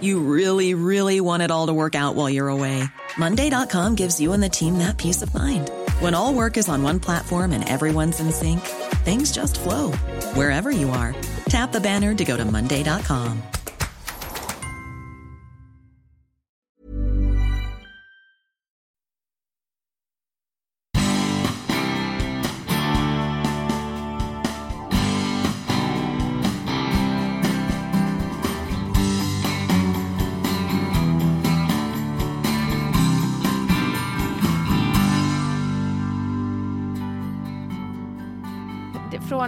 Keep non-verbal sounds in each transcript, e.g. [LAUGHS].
You really, really want it all to work out while you're away. Monday.com gives you and the team that peace of mind. When all work is on one platform and everyone's in sync, things just flow wherever you are. Tap the banner to go to Monday.com.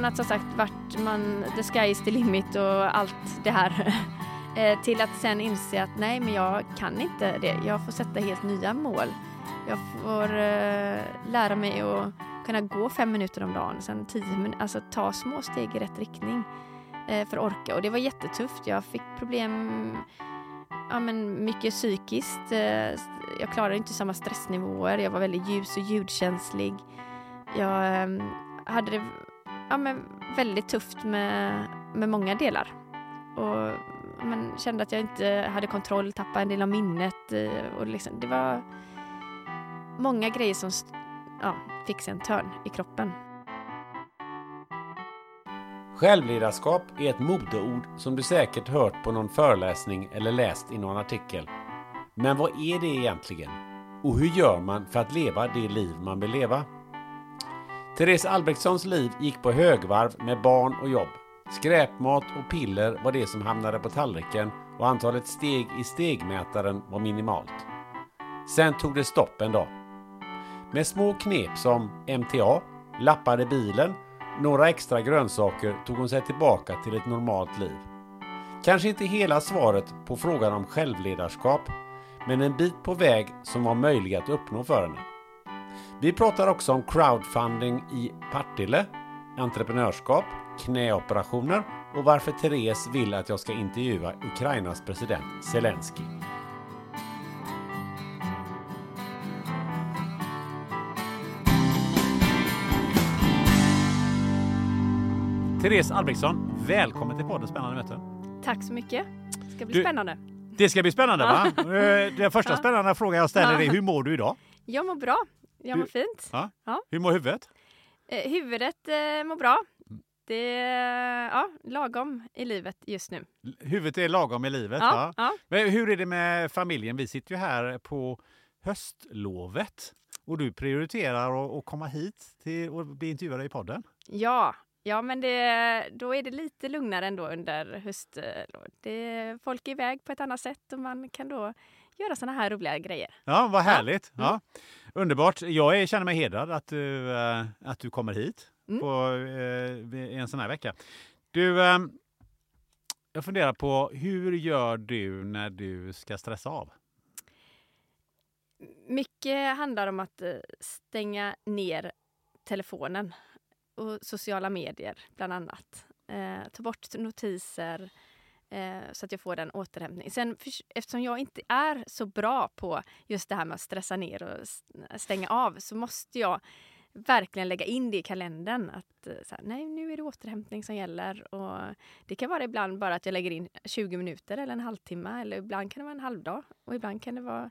att som sagt vart man, the sky is the limit och allt det här [LAUGHS] eh, till att sen inse att nej men jag kan inte det. Jag får sätta helt nya mål. Jag får uh, lära mig att kunna gå fem minuter om dagen, sen tio minuter, alltså ta små steg i rätt riktning uh, för att orka. Och det var jättetufft. Jag fick problem, ja men mycket psykiskt. Uh, jag klarade inte samma stressnivåer. Jag var väldigt ljus och ljudkänslig. Jag ehm, hade det ja, men väldigt tufft med, med många delar. Och men, kände att jag inte hade kontroll, tappade en del av minnet. Eh, och liksom, det var många grejer som ja, fick sig en törn i kroppen. Självledarskap är ett modeord som du säkert hört på någon föreläsning eller läst i någon artikel. Men vad är det egentligen? Och hur gör man för att leva det liv man vill leva? Therese Albrektssons liv gick på högvarv med barn och jobb. Skräpmat och piller var det som hamnade på tallriken och antalet steg i stegmätaren var minimalt. Sen tog det stopp en dag. Med små knep som MTA, lappade bilen, några extra grönsaker tog hon sig tillbaka till ett normalt liv. Kanske inte hela svaret på frågan om självledarskap, men en bit på väg som var möjlig att uppnå för henne. Vi pratar också om crowdfunding i Partille, entreprenörskap, knäoperationer och varför Therese vill att jag ska intervjua Ukrainas president Zelensky. Therese Albrektsson, välkommen till podden Spännande möten. Tack så mycket. Det ska bli Du- spännande. Det ska bli spännande va? Eh, Den första spännande frågan jag ställer är hur mår du idag? Jag mår bra. Jag mår Du- fint. Ja. Ja. Hur mår huvudet? Eh, huvudet eh, mår bra. Det är ja, lagom i livet just nu. Huvudet är lagom i livet Ja, ja. Men hur är det med familjen? Vi sitter ju här på höstlovet och du prioriterar att- komma hit till och bli intervjuad i podden. Ja, ja men det, då är det lite lugnare ändå under höstlovet. Det- Folk är iväg på ett annat sätt och man kan då göra såna här roliga grejer. Ja, vad härligt. Mm. Ja. Underbart. Jag är, känner mig hedrad att du, eh, att du kommer hit Mm. på eh, en sån här vecka. Du, eh, jag funderar på hur gör du när du ska stressa av? Mycket handlar om att stänga ner telefonen och sociala medier bland annat. Eh, ta bort notiser eh, så att jag får den återhämtning. Sen för, eftersom jag inte är så bra på just det här med att stressa ner och stänga av så måste jag verkligen lägga in det i kalendern. Att eh, så här, nej, nu är det återhämtning som gäller. Och det kan vara ibland bara att jag lägger in 20 minuter eller en halvtimme. Eller ibland kan det vara en halvdag. Och ibland kan det vara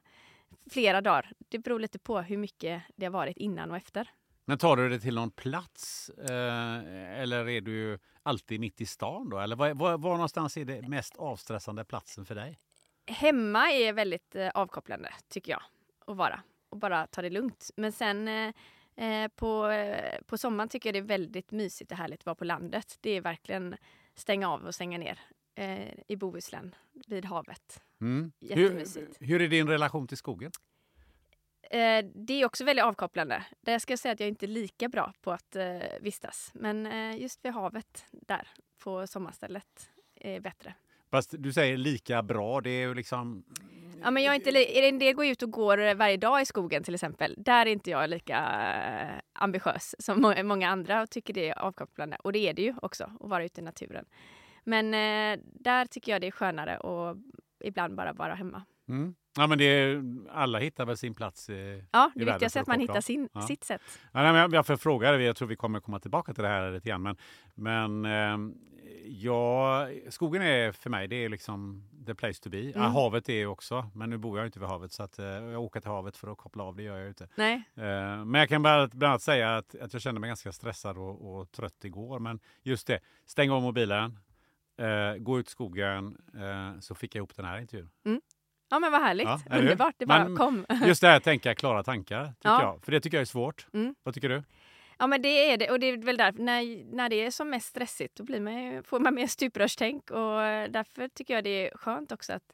flera dagar. Det beror lite på hur mycket det har varit innan och efter. Men tar du det till någon plats eh, eller är du alltid mitt i stan då? Eller var, var, var någonstans är det mest avstressande platsen för dig? Hemma är väldigt eh, avkopplande, tycker jag, att vara. Och bara ta det lugnt. Men sen eh, eh, på, eh, på sommaren tycker jag det är väldigt mysigt och härligt att vara på landet. Det är verkligen stänga av och stänga ner eh, i Bohuslän, vid havet. Mm. Hur, Jättemysigt. hur är din relation till skogen? Eh, det är också väldigt avkopplande. Där ska jag säga att jag inte är lika bra på att eh, vistas. Men eh, just vid havet, där, på sommarstället, är bättre. Fast du säger lika bra, det är ju liksom... Ja, men jag är inte, en del går ut och går varje dag i skogen till exempel. Där är inte jag lika eh, ambitiös som må- många andra och tycker det är avkopplande. Och det är det ju också, att vara ute i naturen. Men eh, där tycker jag det är skönare att ibland bara vara hemma. Mm. Ja, men det är, alla hittar väl sin plats. Eh, Ja, I det viktigaste är att man hittar sin, Ja. sitt sätt. Ja, nej, men jag, dig, jag tror vi kommer komma tillbaka till det här lite grann. Men, men eh, ja, skogen är för mig, det är liksom the place to be. Ja, Mm. havet är också, men nu bor jag inte vid havet så att, eh, jag åker till havet för att koppla av, det gör jag inte. Nej, Eh, men jag kan bara, bland annat säga att, att jag kände mig ganska stressad och, och trött igår. Men just det, stäng av mobilen, gå ut i skogen, så fick jag ihop den här intervjun. Ja men vad härligt. Ja? Underbart, det bara Man- kom. [LAUGHS] Just det här att tänka klara tankar, tycker Ja. jag. För det tycker jag är svårt. Mm. Vad tycker du? Ja men det är det och det är väl därför när, när det är som mest stressigt då blir man, får man mer stuprörstänk och eh, därför tycker jag det är skönt också att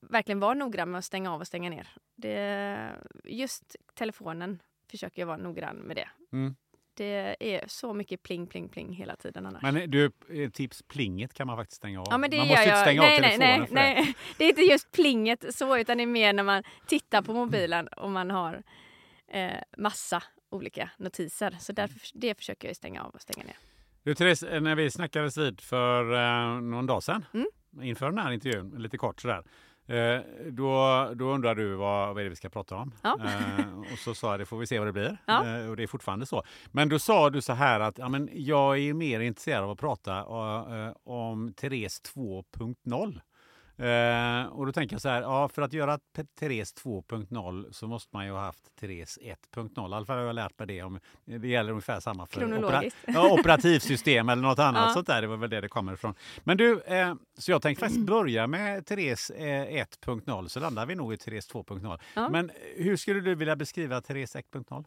verkligen vara noggrann med att stänga av och stänga ner. Det, just telefonen försöker jag vara noggrann med det. Mm. Det är så mycket pling pling pling hela tiden annars. Men du, eh, tips plinget kan man faktiskt stänga av. Ja, men det man måste inte jag. stänga nej, av nej, telefonen nej, för det. nej. [LAUGHS] Det är inte just plinget så, utan det är mer när man tittar på mobilen och man har eh, massa olika notiser. Så därför, det försöker jag stänga av och stänga ner. Du Therese, eh, när vi snackades vid för eh, någon dag sedan Mm. inför den här intervjun, lite kort sådär. Eh, då, då undrar du vad, vad är det vi ska prata om? Ja. Eh, och så sa jag det får vi se vad det blir. Ja. Eh, och det är fortfarande så. Men då sa du så här att ja, men jag är mer intresserad av att prata eh, om Therese 2.0. Eh, och då tänker jag så här, ja, för att göra Therese 2.0 så måste man ju ha haft Therese 1.0. I alla fall har jag lärt mig det. Om, det gäller ungefär samma för Kronologiskt. ja, operativsystem eller något annat [LAUGHS] Ja. sånt där. Det var väl det det kommer ifrån. Men du, eh, så jag tänkte faktiskt börja med Therese eh, 1.0 så landar vi nog i Therese 2.0. Ja. Men hur skulle du vilja beskriva Therese 1.0?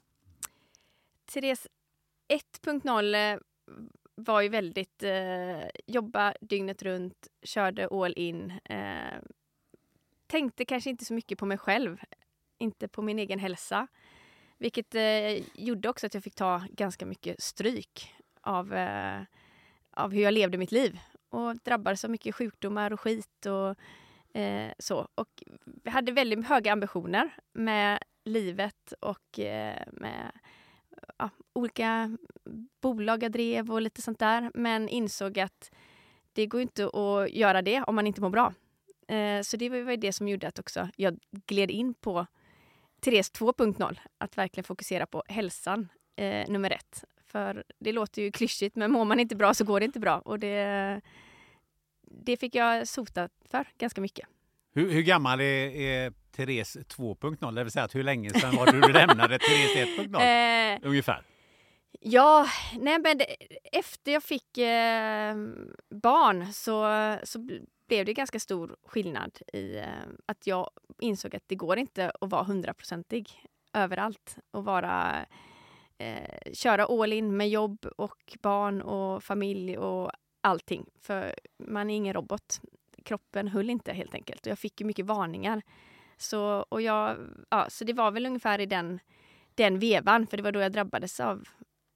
Therese 1.0 eh, var ju väldigt eh, jobba dygnet runt, körde all in. Eh, tänkte kanske inte så mycket på mig själv, inte på min egen hälsa. Vilket eh, gjorde också att jag fick ta ganska mycket stryk av, eh, av hur jag levde mitt liv. Och drabbades av mycket sjukdomar och skit och eh, så. Och hade väldigt höga ambitioner med livet och eh, med ja, olika bolag jag drev och lite sånt där. Men insåg att det går inte att göra det om man inte mår bra. Eh, så det var ju det som gjorde att också jag gled in på Therese 2.0. Att verkligen fokusera på hälsan, eh, nummer ett. För det låter ju klyschigt, men mår man inte bra så går det inte bra. Och det, det fick jag sota för ganska mycket. Hur, hur gammal är, är Therese 2.0? Det vill säga att hur länge sedan var det du [LAUGHS] lämnade Therese 1.0? Eh, Ungefär. Ja, nej men det, efter jag fick eh, barn så, så bl- blev det ganska stor skillnad i eh, att jag insåg att det går inte att vara hundraprocentig överallt och vara eh, köra all in med jobb och barn och familj och allting. För man är ingen robot. Kroppen höll inte helt enkelt och jag fick ju mycket varningar. Så, och jag, ja, så det var väl ungefär i den, den vevan, för det var då jag drabbades av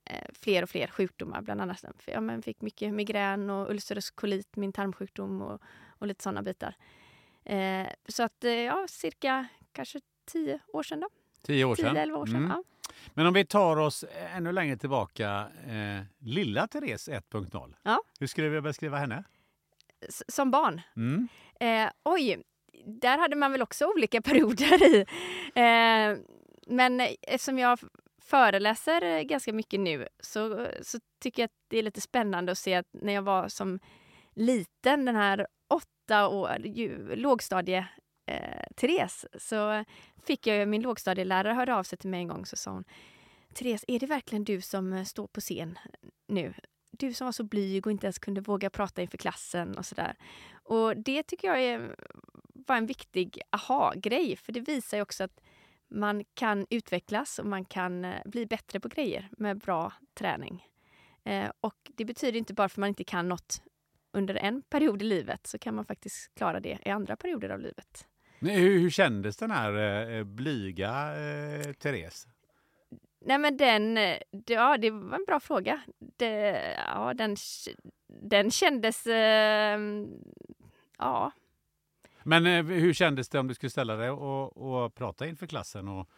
eh, fler och fler sjukdomar. Bland annat för jag men, fick mycket migrän och ulcerös kolit, min tarmsjukdom och, och lite sådana bitar. Eh, så att eh, ja, cirka kanske tio år sedan då. Tio år sedan. 10-11 år sedan. Mm. Ja. Men om vi tar oss ännu längre tillbaka, eh, lilla Therese 1.0. Ja. Hur skulle vi beskriva henne? Som barn. Mm. Eh, oj, där hade man väl också olika [LAUGHS] perioder i. Eh, men eftersom jag föreläser ganska mycket nu så, så tycker jag att det är lite spännande att se att när jag var som liten, den här åtta år, ju, lågstadie eh, Therese, så fick jag min lågstadielärare hörde av sig till mig en gång så sa hon Therese, är det verkligen du som eh, står på scen nu? Du som var så blyg och inte ens kunde våga prata inför klassen och sådär. Och det tycker jag är, var en viktig aha-grej, för det visar ju också att man kan utvecklas och man kan eh, bli bättre på grejer med bra träning. Eh, och det betyder inte bara för att man inte kan något under en period i livet så kan man faktiskt klara det i andra perioder av livet. Hur, hur kändes den här eh, blyga eh, Therese? Nej men den, eh, ja det var en bra fråga. Det, ja, den, den kändes, eh, ja, Men eh, hur kändes det om du skulle ställa dig och, och prata inför klassen och,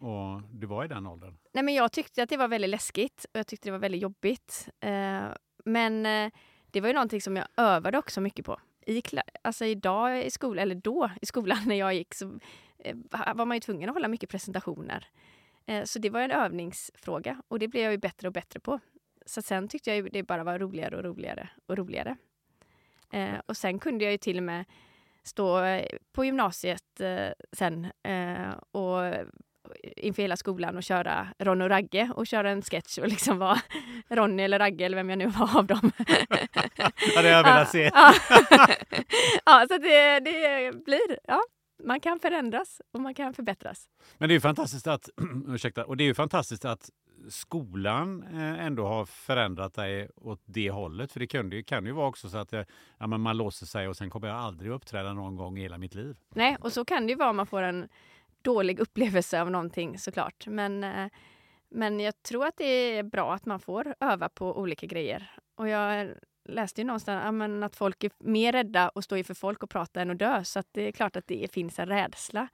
och du var i den åldern? Nej, men jag tyckte att det var väldigt läskigt och jag tyckte det var väldigt jobbigt. Eh, men eh, det var ju någonting som jag övade också mycket på. I alltså idag i skolan, eller då i skolan [LAUGHS] när jag gick, så eh, var man ju tvungen att hålla mycket presentationer. Eh, så det var en övningsfråga och det blev jag ju bättre och bättre på. Så sen tyckte jag ju det bara var roligare och roligare och roligare. Eh, och sen kunde jag ju till och med stå eh, på gymnasiet sen och inför hela skolan och köra Ronny och Ragge och köra en sketch och liksom vara [LAUGHS] Ronny eller Ragge eller vem jag nu var av dem. [LAUGHS] Ja, det har jag velat [LAUGHS] se. Ja så det, det blir, ja, man kan förändras och man kan förbättras. Men det är ju fantastiskt att, [CLEARS THROAT] ursäkta, och det är ju fantastiskt att skolan eh, ändå har förändrat dig åt det hållet. För det kan ju, kan ju vara också så att eh, ja, men man låser sig och sen kommer jag aldrig uppträda någon gång i hela mitt liv. Nej, och så kan det ju vara om man får en dålig upplevelse av någonting såklart. Men, eh, men jag tror att det är bra att man får öva på olika grejer. Och jag läste ju någonstans att folk är mer rädda att stå inför folk och prata än att dö. Så att det är klart att det finns en rädsla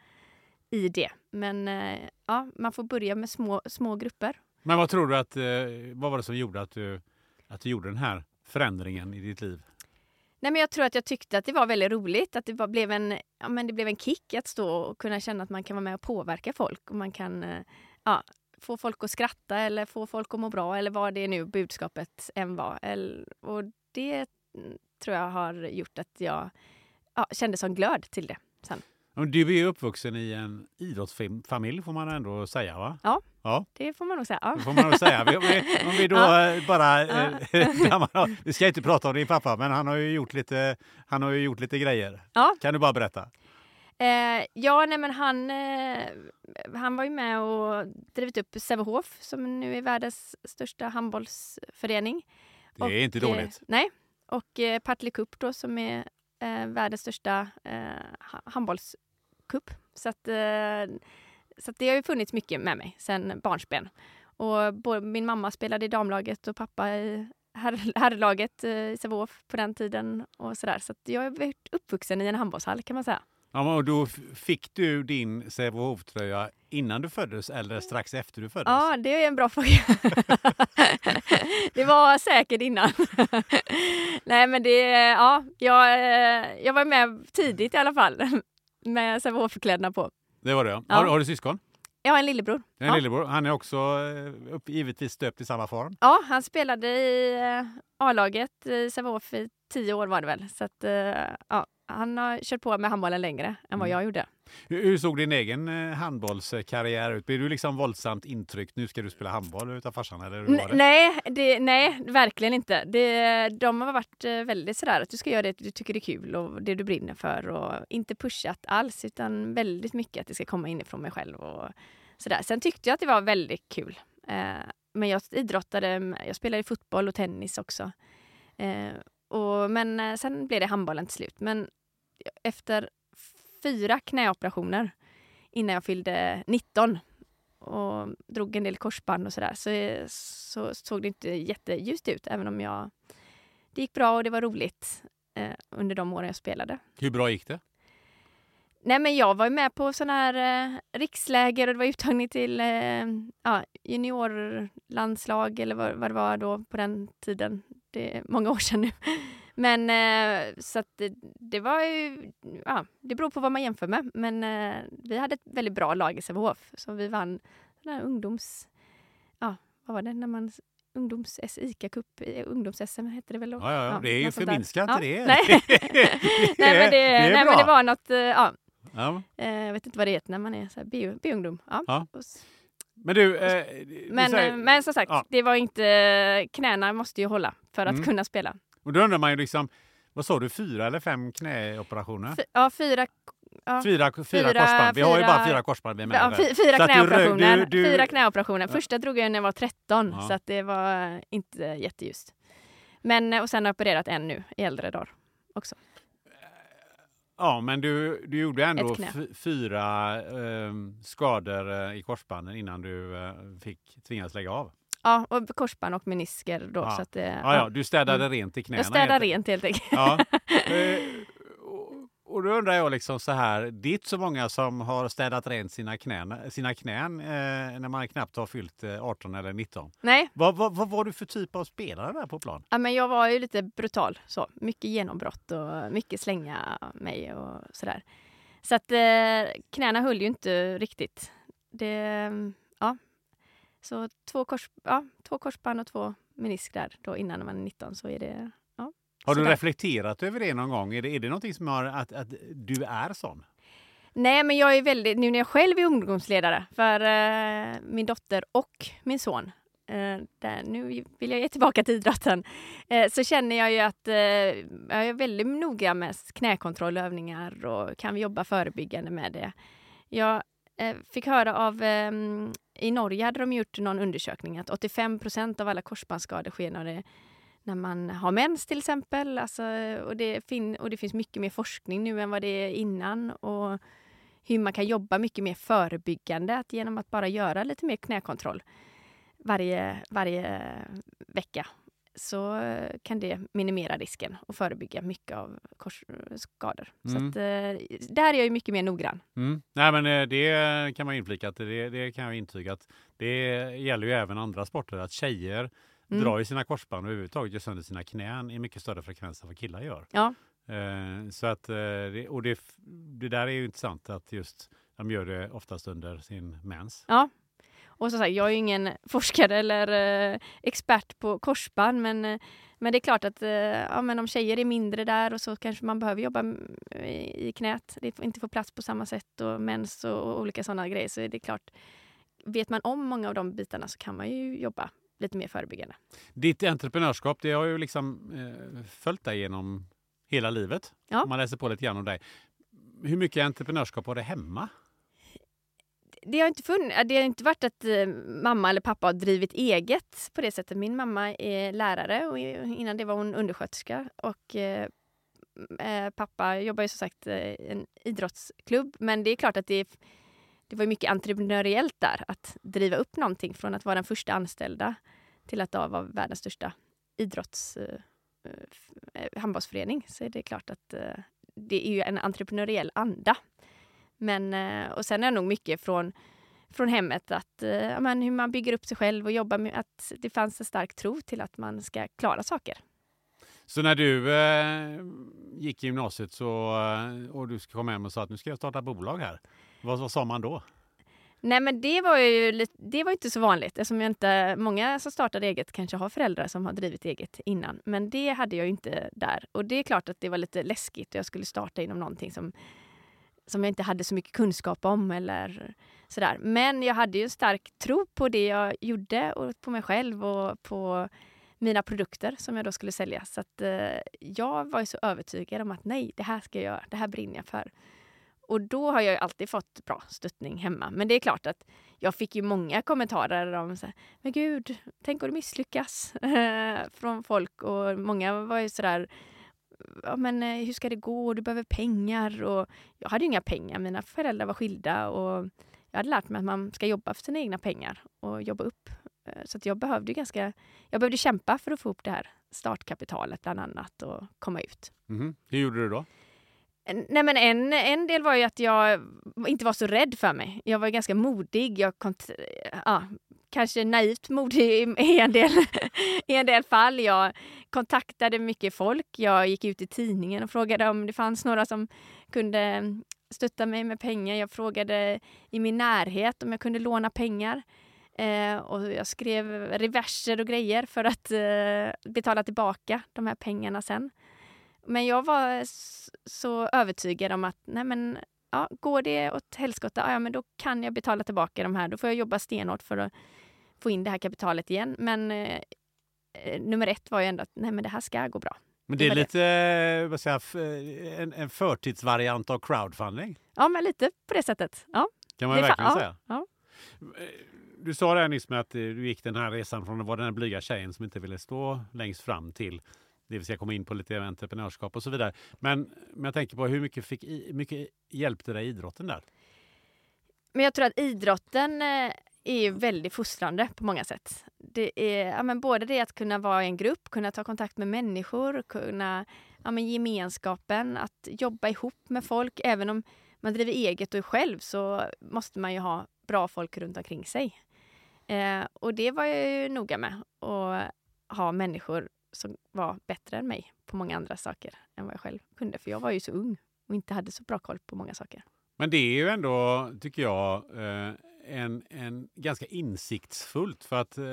i det. Men eh, ja, man får börja med små, små grupper. Men vad tror du att, eh, vad var det som gjorde att du, att du gjorde den här förändringen i ditt liv? Nej, men jag tror att jag tyckte att det var väldigt roligt. Att det, blev en, ja, men det blev en kick att stå och kunna känna att man kan vara med och påverka folk. Och man kan eh, ja, få folk att skratta eller få folk att må bra eller vad det är nu budskapet än var. Och det tror jag har gjort att jag ja, kände som glöd till det sen. Du är uppvuxen i en idrottsfamilj får man ändå säga va? Ja, Ja, det får man nog säga. Ja. det får man nog säga. Om vi, om vi då Ja. eh, bara... eh, [LAUGHS] vi ska inte prata om din pappa, men han har ju gjort lite, han har ju gjort lite grejer. Ja. Kan du bara berätta? Eh, ja, nej men han, eh, han var ju med och drivit upp Sävehof som nu är världens största handbollsförening. Det är inte Och, eh, dåligt. nej. Och eh, Partille Cup då som är eh, världens största eh, ha- handbollscup. Så, att, eh, så att det har ju funnits mycket med mig sen barnsben. Och både, min mamma spelade i damlaget och pappa i herr, herrlaget eh, i Sävehof på den tiden. och Så, där. så att jag har varit uppvuxen i en handbollshall kan man säga. Ja, och då fick du din Sävehof-tröja innan du föddes eller strax efter du föddes? Ja, det är en bra fråga. [LAUGHS] det var säkert innan. [LAUGHS] Nej, men det... Ja, jag, eh, jag var med tidigt i alla fall [LAUGHS] med Sävehof-kläderna på. Det var det ja. Ja. Har, har du syskon? Jag har en lillebror. En Ja. lillebror. Han är också eh, upp, givetvis döpt i samma form. Ja, han spelade i eh, A-laget i Sävehof i tio år var det väl. Så att, ja, han har kört på med handbollen längre än vad Mm. jag gjorde. Hur, hur såg din egen eh, handbollskarriär ut? Blev du liksom våldsamt intryckt? Nu ska du spela handboll utav farsan eller hur var det? nej, det, nej, verkligen inte. Det, de har varit eh, väldigt sådär att du ska göra det du tycker är kul och det du brinner för och inte pushat alls utan väldigt mycket att det ska komma inifrån mig själv och sådär. Sen tyckte jag att det var väldigt kul. Eh, men jag idrottade, jag spelade fotboll och tennis också. Och, men sen blev det handbollen till slut. Men efter fyra knäoperationer innan jag fyllde 19 och drog en del korsband och sådär så, så såg det inte jätteljust ut även om jag det gick bra och det var roligt eh, under de åren jag spelade. Hur bra gick det? Nej men jag var ju med på sådana här eh, riksläger och det var uttagning till eh, ja, juniorlandslag eller vad, vad det var då på den tiden. Det är många år sedan nu. Men eh, så att det, det var ju, ja, det beror på vad man jämför med. Men eh, vi hade ett väldigt bra lag i Sävehof. Så vi vann sån här ungdoms, ja vad var det när man ungdoms ICA Cup, ungdoms-SM hette det väl då? Ja, ja, ja. det är ju förminskat Ja, [LAUGHS] [LAUGHS] det. Nej. men det, är nej men det var något, eh, ja, Ja. Eh, Jag vet inte vad det heter när man är så här B-ungdom. Ja. Ja. Men du, eh, du Men, säger, eh, men som sagt, Ja. det var inte... Knäna måste ju hålla för att Mm. kunna spela. Och då undrar man ju liksom, vad sa du, fyra eller fem knäoperationer? Fy, ja, fyra, ja, Fyra, fyra, Fyra- korsband. Vi har ju fyra- bara fyra korsband vi är ja, fyra knäoperationer. du- du- Fyra knäoperationer. Första drog jag när jag var 13, Ja. så att det var inte jätteljust. Men, eh, och sen har jag opererat en nu i äldre dagar också. Ja, men du, du gjorde ändå fyra eh, skador i korsbanden innan du eh, fick tvingas lägga av. Ja, och korsband och menisker då. Ja. Så att, eh, Ja, ja, du städade Mm. rent i knäna. Jag städar helt rent helt enkelt. Ja. [LAUGHS] Eh, och, då undrar jag liksom så här, det är inte så många som har städat rent sina knän, sina knän eh, när man knappt har fyllt eh, 18 eller 19. Nej, Vad, vad, vad var du för typ av spelare där på plan? ja, men jag var ju lite brutal. Så. Mycket genombrott och mycket slänga mig och sådär. Så att eh, knäna höll ju inte riktigt. Det, ja. Så två, kors, ja, två korsband och två menisk där då innan man är 19 så är det ja, Har du sådär. reflekterat över det någon gång? Är det, är det någonting som har att, att du är sån? Nej, men jag är väldigt, nu när jag själv är ungdomsledare för eh, min dotter och min son, eh, där, nu vill jag ge tillbaka till idrotten, eh, så känner jag ju att eh, jag är väldigt noga med knäkontrollövningar och kan vi jobba förebyggande med det. Jag Eh, fick höra av, eh, i Norge hade de gjort någon undersökning att 85 procent av alla korsbandsskador sker när det när man har mens till exempel. Alltså, och, det fin- och det finns mycket mer forskning nu än vad det är innan. Och hur man kan jobba mycket mer förebyggande att genom att bara göra lite mer knäkontroll varje, varje vecka så kan det minimera risken och förebygga mycket av korsskador. Mm. Så att, eh, där är jag ju mycket mer noggrann. Mm. Nej, men eh, det kan man inflika att det, det kan jag intyga att det gäller ju även andra sporter att tjejer Mm. drar i sina korsband och överhuvudtaget gör sönder sina knän i mycket större frekvens än vad killar gör. Ja. Eh, så att, och det, det där är ju intressant att just de gör det oftast under sin mens. Ja. Och som sagt, jag är ju ingen forskare eller eh, expert på korsband men, eh, men det är klart att eh, ja, men om tjejer är mindre där och så kanske man behöver jobba mm, i, i knät. Det får inte få plats på samma sätt och mens och, och olika sådana grejer så är det klart. Vet man om många av de bitarna så kan man ju jobba lite mer förebyggande. Ditt entreprenörskap det har ju liksom eh, följt dig genom hela livet. Ja. Om man läser på lite grann om dig. Hur mycket entreprenörskap har du hemma? Det har inte, funn- det har inte varit att eh, mamma eller pappa har drivit eget på det sättet. Min mamma är lärare och innan det var hon undersköterska. Och eh, eh pappa jobbar ju som sagt i en idrottsklubb. Men det är klart att det, det var mycket entreprenöriellt där. Att driva upp någonting från att vara den första anställda till att vara världens största idrotts eh, eh, handbollsförening. Så är det klart att eh, det är ju en entreprenöriell anda. Men, eh, och sen är det nog mycket från, från hemmet att eh, ja, men hur man bygger upp sig själv och jobbar med att det fanns en stark tro till att man ska klara saker. Så när du eh, gick i gymnasiet så, eh, och du kom hem och sa att nu ska jag starta bolag här. Vad, vad sa man då? Nej men det var ju det var inte så vanligt eftersom jag inte, många som startade eget kanske har föräldrar som har drivit eget innan. Men det hade jag ju inte där. Och det är klart att det var lite läskigt. Jag skulle starta inom någonting som, som jag inte hade så mycket kunskap om eller sådär. Men jag hade ju en stark tro på det jag gjorde och på mig själv och på mina produkter som jag då skulle sälja. Så att eh, jag var ju så övertygad om att nej, det här ska jag göra. Det här brinner jag för. Och då har jag ju alltid fått bra stöttning hemma. Men det är klart att jag fick ju många kommentarer om så här, men gud, tänk om du misslyckas [LAUGHS] från folk. Och många var ju sådär, ja men eh, hur ska det gå? Du behöver pengar. Och jag hade ju inga pengar. Mina föräldrar var skilda och jag hade lärt mig att man ska jobba för sina egna pengar och jobba upp. Eh, Så att jag behövde ganska, jag behövde kämpa för att få upp det här startkapitalet bland annat och komma ut. Mhm. Hur gjorde du då? Nej, men en, en del var ju att jag inte var så rädd för mig. Jag var ganska modig. Jag kont- ja, kanske naivt modig i, i, en del, [LAUGHS] i en del fall. Jag kontaktade mycket folk. Jag gick ut i tidningen och frågade om det fanns några som kunde stötta mig med pengar. Jag frågade i min närhet om jag kunde låna pengar. Eh, och jag skrev reverser och grejer för att eh, betala tillbaka de här pengarna sen. Men jag var så övertygad om att nej men, ja, går det åt helskotta, ja, men då kan jag betala tillbaka de här. Då får jag jobba stenhårt för att få in det här kapitalet igen. Men eh, eh, nummer ett var ju ändå att nej, men det här ska gå bra. Men Det det är det. lite eh, vad säger f- en, en förtidsvariant av crowdfunding. Ja, men lite på det sättet. Ja, Kan man Det verkligen säga. ja. Eh, Du sa det här nyss med att eh, du gick den här resan från att vara den här blyga tjejen som inte ville stå längst fram till det vill säga komma in på lite entreprenörskap och så vidare. Men, men jag tänker på hur mycket, fick, i- mycket hjälpte dig idrotten där? Men jag tror att idrotten eh, är väldigt fostrande på många sätt. Det är ja, men både det att kunna vara i en grupp, kunna ta kontakt med människor, kunna ja, men gemenskapen, att jobba ihop med folk. Även om man driver eget och är själv så måste man ju ha bra folk runt omkring sig. Eh, och det var jag ju noga med, att ha människor som var bättre än mig på många andra saker än vad jag själv kunde. För jag var ju så ung och inte hade så bra koll på många saker. Men det är ju ändå, tycker jag, eh, en, en ganska insiktsfullt. För att eh,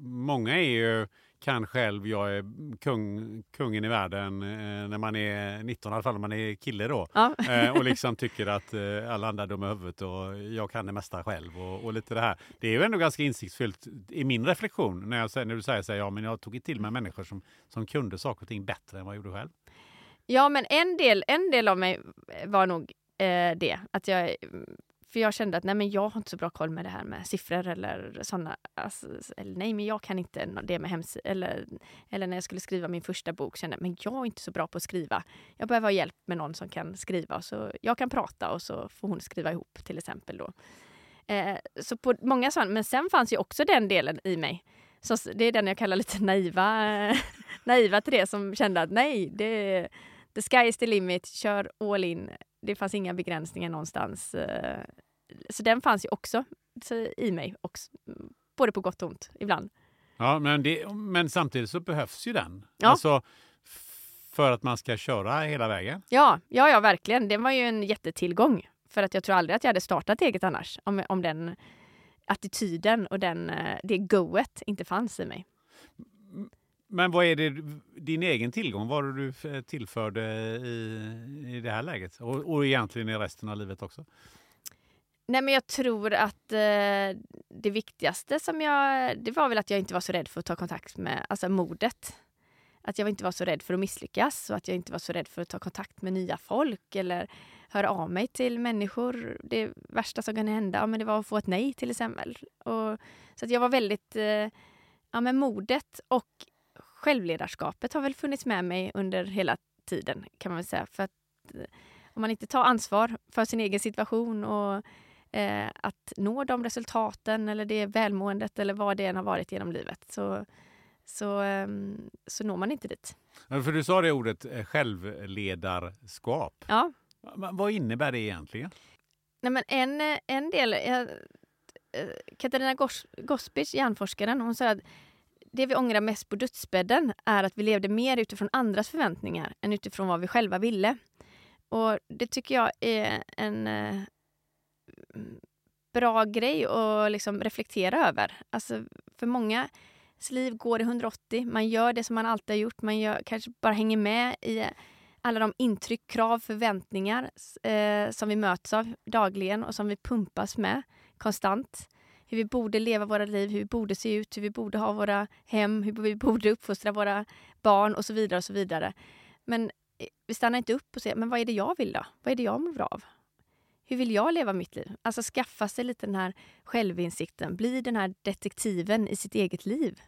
många är ju, kan själv, jag är kung, kungen i världen eh, när man är 19, i alla fall när man är kille då. Ja. och liksom [LAUGHS] tycker att alla andra är dumma i huvudet och jag kan det mesta själv och, och, lite det här. Det är ju ändå ganska insiktsfullt i min reflektion när, jag, när du säger så här, ja men jag tog till mig människor som, som kunde saker och ting bättre än vad jag gjorde själv. Ja, men en del, en del av mig var nog eh, det. Att jag, för jag kände att nej, men jag har inte så bra koll med det här med siffror eller sådana. Alltså, eller nej, men jag kan inte det med hemsidor. Eller, eller när jag skulle skriva min första bok kände jag men jag är inte så bra på att skriva. Jag behöver ha hjälp med någon som kan skriva. Så jag kan prata och så får hon skriva ihop till exempel. Då. Eh, så på många sådana. Men sen fanns ju också den delen i mig. Så det är den jag kallar lite naiva, [LAUGHS] naiva till det som kände att nej, det, the sky is the limit, kör all in det fanns inga begränsningar någonstans. Eh, så den fanns ju också i mig, också, både på gott och ont ibland. Ja, men, det, men samtidigt så behövs ju den. Ja. Alltså, för att man ska köra hela vägen. Ja, ja, ja, verkligen. Det var ju en jättetillgång. För att jag tror aldrig att jag hade startat eget annars om, om den attityden och den, eh, det goet inte fanns i mig. Men vad är det, din egen tillgång? Vad du eh, tillförde i, i det här läget? Och, och egentligen i resten av livet också? Nej, men jag tror att eh, det viktigaste som jag... Det var väl att jag inte var så rädd för att ta kontakt med alltså modet. Att jag inte var så rädd för att misslyckas och att jag inte var så rädd för att ta kontakt med nya folk eller höra av mig till människor. Det värsta som kunde hända ja, men det var att få ett nej till exempel. Och, så att jag var väldigt... Eh, ja, men modet och självledarskapet har väl funnits med mig under hela tiden kan man väl säga. För att eh, om man inte tar ansvar för sin egen situation och eh, att nå de resultaten eller det välmåendet eller vad det än har varit genom livet så, så, eh, så når man inte dit. För du sa det ordet eh, självledarskap. Ja. Vad innebär det egentligen? Nej, men en, en del... Jag, eh, Katarina Gospic, hjärnforskaren, hon sa att det vi ångrar mest på dödsbädden är att vi levde mer utifrån andras förväntningar än utifrån vad vi själva ville. Och det tycker jag är en eh, bra grej att liksom reflektera över. Alltså, för många liv går i 180. Man gör det som man alltid har gjort. Man gör, kanske bara hänger med i alla de intryck, krav, förväntningar eh, som vi möts av dagligen och som vi pumpas med konstant hur vi borde leva våra liv, hur vi borde se ut, hur vi borde ha våra hem, hur vi borde uppfostra våra barn och så vidare. och så vidare. Men eh, vi stannar inte upp och ser men vad är det jag vill då? Vad är det jag mår bra av? Hur vill jag leva mitt liv? Alltså skaffa sig lite den här självinsikten, bli den här detektiven i sitt eget liv.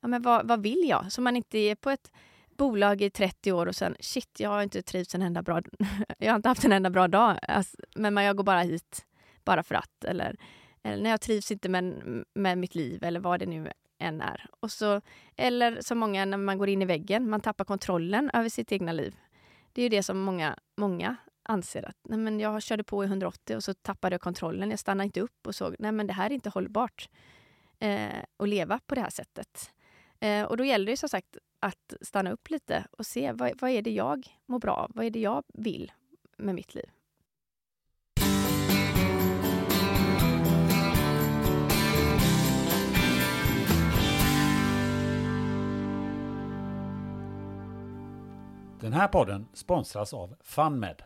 Ja, men vad, vad vill jag? Så man inte är på ett bolag i 30 år och sen shit, jag har inte trivts en enda bra [LAUGHS] Jag har inte haft en enda bra dag, alltså, men jag går bara hit bara för att. Eller eller när jag trivs inte med, med mitt liv eller vad det nu än är. Och så, eller som många när man går in i väggen, man tappar kontrollen över sitt egna liv. Det är ju det som många, många anser att nej men jag körde på i 180 och så tappade jag kontrollen. Jag stannade inte upp och såg nej men det här är inte hållbart eh, att leva på det här sättet. Eh, och då gäller det som sagt att stanna upp lite och se vad, vad är det jag mår bra av? Vad är det jag vill med mitt liv? Den här podden sponsras av FunMed.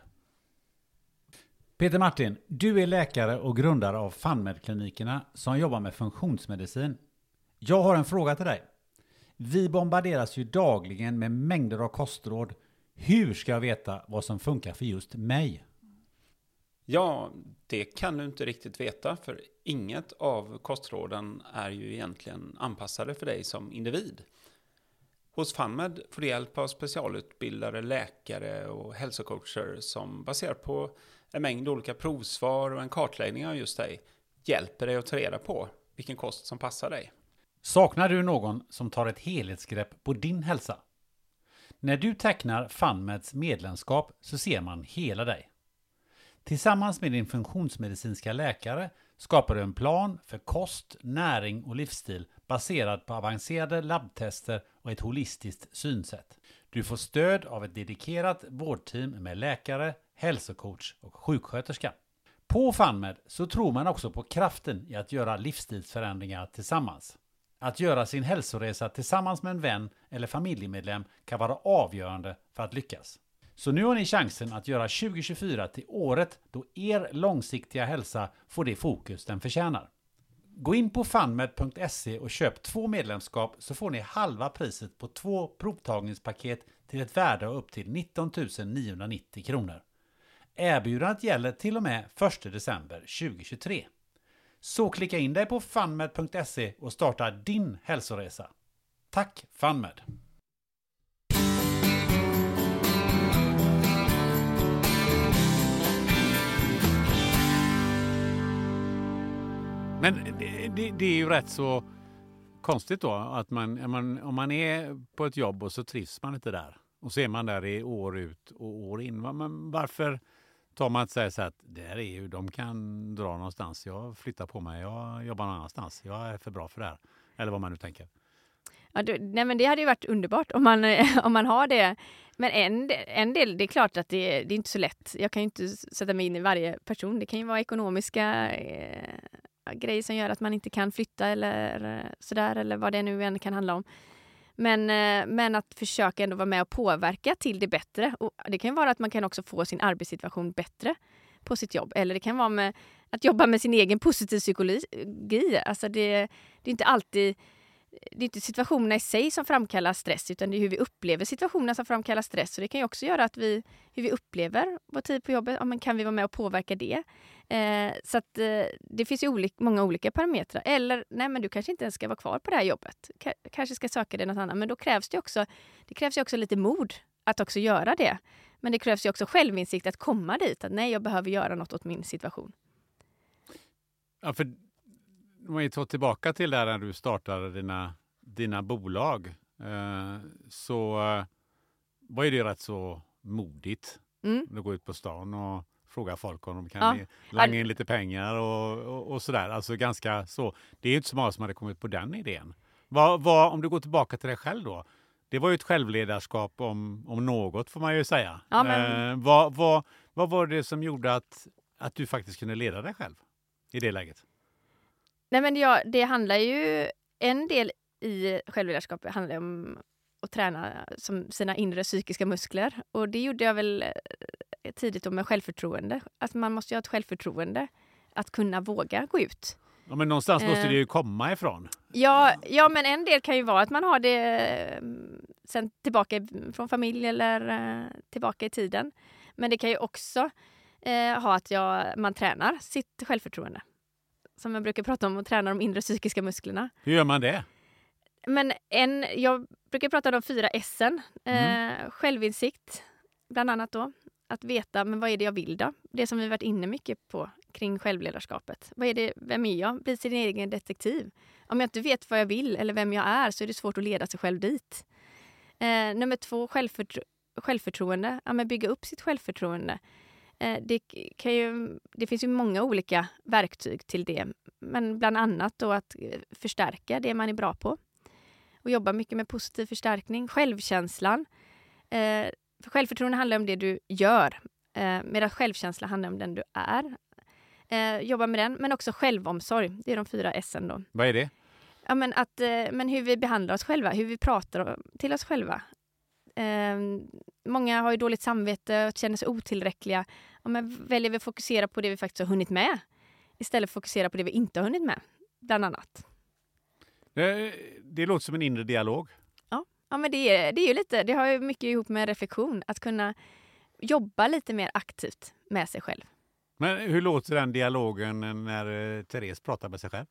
Peter Martin, du är läkare och grundare av FunMed-klinikerna som jobbar med funktionsmedicin. Jag har en fråga till dig. Vi bombarderas ju dagligen med mängder av kostråd. Hur ska jag veta vad som funkar för just mig? Ja, det kan du inte riktigt veta, för inget av kostråden är ju egentligen anpassade för dig som individ. Hos FunMed får du hjälp av specialutbildade läkare och hälsocoacher som baserat på en mängd olika provsvar och en kartläggning av just dig hjälper dig att ta reda på vilken kost som passar dig. Saknar du någon som tar ett helhetsgrepp på din hälsa? När du tecknar FunMeds medlemskap så ser man hela dig. Tillsammans med din funktionsmedicinska läkare skapar du en plan för kost, näring och livsstil baserad på avancerade labbtester och ett holistiskt synsätt. Du får stöd av ett dedikerat vårdteam med läkare, hälsocoach och sjuksköterska. På FunMed så tror man också på kraften i att göra livsstilsförändringar tillsammans. Att göra sin hälsoresa tillsammans med en vän eller familjemedlem kan vara avgörande för att lyckas. Så nu har ni chansen att göra 2024 till året då er långsiktiga hälsa får det fokus den förtjänar. Gå in på funmed.se och köp två medlemskap så får ni halva priset på två provtagningspaket till ett värde av upp till 19 990 kronor. Erbjudandet gäller till och med 1 december 2023. Så klicka in dig på funmed.se och starta din hälsoresa. Tack Funmed! Men det, det, det, är ju rätt så konstigt då att man, man, om man är på ett jobb och så trivs man inte där och så är man där i år ut och år in. Men varför tar man inte så att där är ju, de kan dra någonstans. Jag flyttar på mig, jag jobbar någon annanstans. Jag är för bra för det här. Eller vad man nu tänker. Ja, du, nej men det hade ju varit underbart om man, [LAUGHS] om man har det. Men en, en del, det är klart att det, det är inte så lätt. Jag kan ju inte sätta mig in i varje person. Det kan ju vara ekonomiska eh, grejer som gör att man inte kan flytta eller eh, sådär, eller vad det nu än kan handla om. Men, eh, men att försöka ändå vara med och påverka till det bättre. Och det kan vara att man kan också få sin arbetssituation bättre på sitt jobb. Eller det kan vara med att jobba med sin egen positiv psykologi. Eh, alltså det, det är inte alltid det är inte situationerna i sig som framkallar stress utan det är hur vi upplever situationerna som framkallar stress. Och det kan ju också göra att vi, hur vi upplever vår tid på jobbet, ja, men kan vi vara med och påverka det? Eh, så att, eh, det finns ju olik, många olika parametrar. Eller, nej men du kanske inte ens ska vara kvar på det här jobbet. K kanske ska söka dig något annat. Men då krävs det också, det krävs ju också lite mod att också göra det. Men det krävs ju också självinsikt att komma dit. Att nej, jag behöver göra något åt min situation. Ja, för om vi tar tillbaka till där när du startade dina, dina bolag eh, så eh, var det rätt så modigt. Mm. Du går ut på stan och frågar folk om de kan ja. langa in lite pengar och, och, och, sådär. Alltså ganska så. Det är inte så många som hade kommit på den idén. Vad, vad, om du går tillbaka till dig själv då. Det var ju ett självledarskap om, om något får man ju säga. Ja, men... eh, vad, vad, vad var det som gjorde att, att du faktiskt kunde leda dig själv i det läget? Nej men ja, det handlar ju... En del i självledarskapet handlar om att träna som sina inre psykiska muskler. Och det gjorde jag väl eh, tidigt med självförtroende. Att man måste ju ha ett självförtroende att kunna våga gå ut. Ja, men någonstans måste det ju eh. komma ifrån. Ja, ja, men en del kan ju vara att man har det eh, sen tillbaka från familj eller tillbaka i tiden. Men det kan ju också eh, ha att jag, man tränar sitt självförtroende som jag brukar prata om, och träna de inre psykiska musklerna. Hur gör man det? Men en, jag brukar prata om de fyra S. Mm. Eh, självinsikt, bland annat då. Att veta, men vad är det jag vill då? Det som vi varit inne mycket på kring självledarskapet. Vad är det, vem är jag? Bli sin egen detektiv. Om jag inte vet vad jag vill eller vem jag är så är det svårt att leda sig själv dit. Eh, nummer två, självförtro självförtroende. Ja, men bygga upp sitt självförtroende. Eh, det, kan ju, det finns ju många olika verktyg till det. Men bland annat då att eh, förstärka det man är bra på. Och jobba mycket med positiv förstärkning. Självkänslan. Eh, för självförtroende handlar om det du gör. Eh, medan självkänsla handlar om den du är. Eh, jobba med den, men också självomsorg. Det är de fyra S då. Vad är det? Ja, men, att, eh, men hur vi behandlar oss själva, hur vi pratar till oss själva. Eh, många har ju dåligt samvete och känner sig otillräckliga. Ja, men väljer vi att fokusera på det vi faktiskt har hunnit med istället för att fokusera på det vi inte har hunnit med, bland annat. Det, det låter som en inre dialog. Ja, men det, är, det är ju lite, det har ju mycket ihop med reflektion, att kunna jobba lite mer aktivt med sig själv. Men hur låter den dialogen när eh, Therese pratar med sig själv?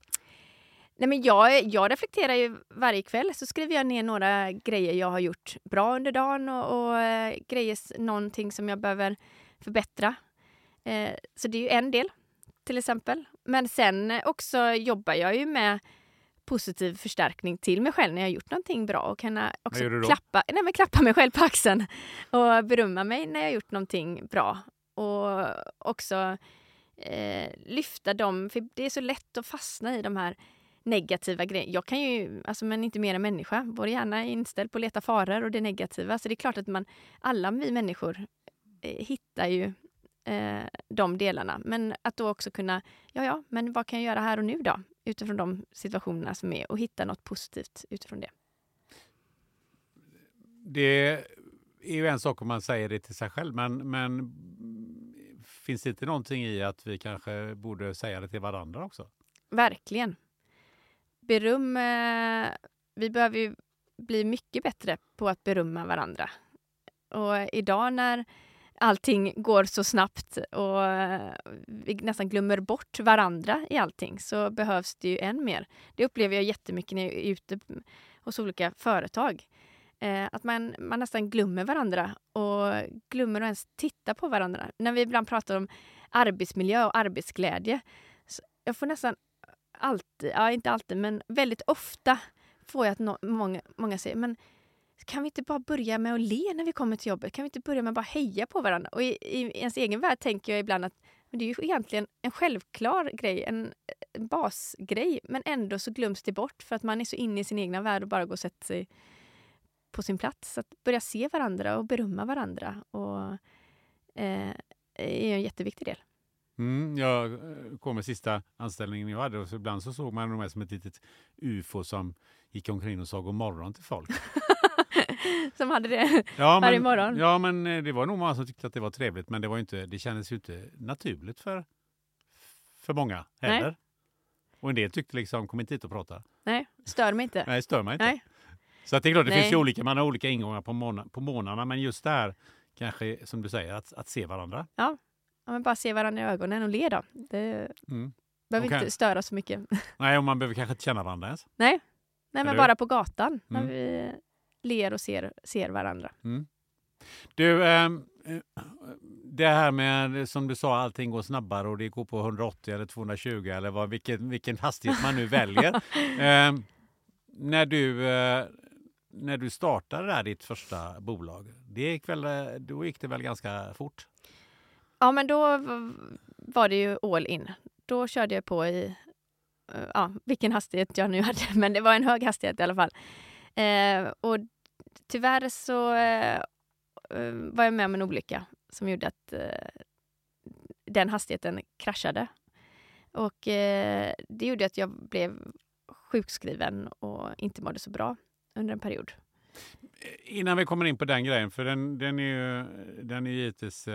Nej, men jag, jag reflekterar ju varje kväll. Så skriver jag ner några grejer jag har gjort bra under dagen och, och eh, grejer, någonting som jag behöver förbättra. Eh, så det är ju en del. till exempel. Men sen också jobbar jag ju med positiv förstärkning till mig själv när jag har gjort någonting bra och kan också klappa, nej, men klappa mig själv på axeln [LAUGHS] och berömma mig när jag gjort någonting bra. Och också eh, lyfta dem, för det är så lätt att fastna i de här negativa grejerna. Jag kan ju, alltså men inte mer än människa, vår hjärna är inställd på att leta faror och det negativa. Så det är klart att man, alla vi människor eh, hittar ju eh, de delarna. Men att då också kunna, ja ja, men vad kan jag göra här och nu då? Utifrån de situationerna som är och hitta något positivt utifrån det. Det är ju en sak om man säger det till sig själv, men, men finns det inte någonting i att vi kanske borde säga det till varandra också? Verkligen. Beröm, eh, vi behöver ju bli mycket bättre på att berömma varandra. Och idag när allting går så snabbt och eh, vi nästan glömmer bort varandra i allting så behövs det ju än mer. Det upplever jag jättemycket när jag är ute hos olika företag. Eh, att man, man nästan glömmer varandra och glömmer att ens titta på varandra. När vi ibland pratar om arbetsmiljö och arbetsglädje. Så jag får nästan alltid, ja inte alltid, men väldigt ofta får jag att no, många, många säger men kan vi inte bara börja med att le när vi kommer till jobbet? Kan vi inte börja med att bara heja på varandra? Och i, i ens egen värld tänker jag ibland att men det är ju egentligen en självklar grej, en, en basgrej, men ändå så glöms det bort för att man är så inne i sin egna värld och bara går och sätter sig på sin plats. Så Att börja se varandra och berömma varandra och, eh, är en jätteviktig del. Mm, jag kom med sista anställningen jag hade och så ibland så såg man mig som ett litet ufo som gick omkring och sa god morgon till folk. [LAUGHS] som hade det ja, varje men, morgon? Ja, men eh, det var nog många som tyckte att det var trevligt, men det, var inte, det kändes ju inte naturligt för, för många heller. Nej. Och en del tyckte liksom, kom inte hit och prata. Nej, stör mig inte. Nej, stör mig inte. Nej. Så att det är klart, det Nej. finns ju olika, man har olika ingångar på, måna, på månaderna, men just där kanske, som du säger, att, att se varandra. Ja, men bara se varandra i ögonen och le då. Det Mm. behöver Okej. inte störa så mycket. [LAUGHS] Nej, och man behöver kanske inte känna varandra ens. Nej, Nej men bara på gatan när Mm. vi ler och ser, ser varandra. Mm. Du, ehm, eh, det här med som du sa, allting går snabbare och det går på 180 eller 220 eller vad, vilken, vilken hastighet man nu väljer. [LAUGHS] Ehm, när, du, eh, när du startade där ditt första bolag, det gick väl, eh, då gick det väl ganska fort? Ja, men då var det ju all in. Då körde jag på i eh, ja, vilken hastighet jag nu [LAUGHS] hade, men det var en hög hastighet i alla fall. Eh, och tyvärr så eh, eh, var jag med om en olycka som gjorde att eh, den hastigheten kraschade. Och eh, det gjorde att jag blev sjukskriven och inte mådde så bra under en period. Innan vi kommer in på den grejen, för den, den är ju den är givetvis eh,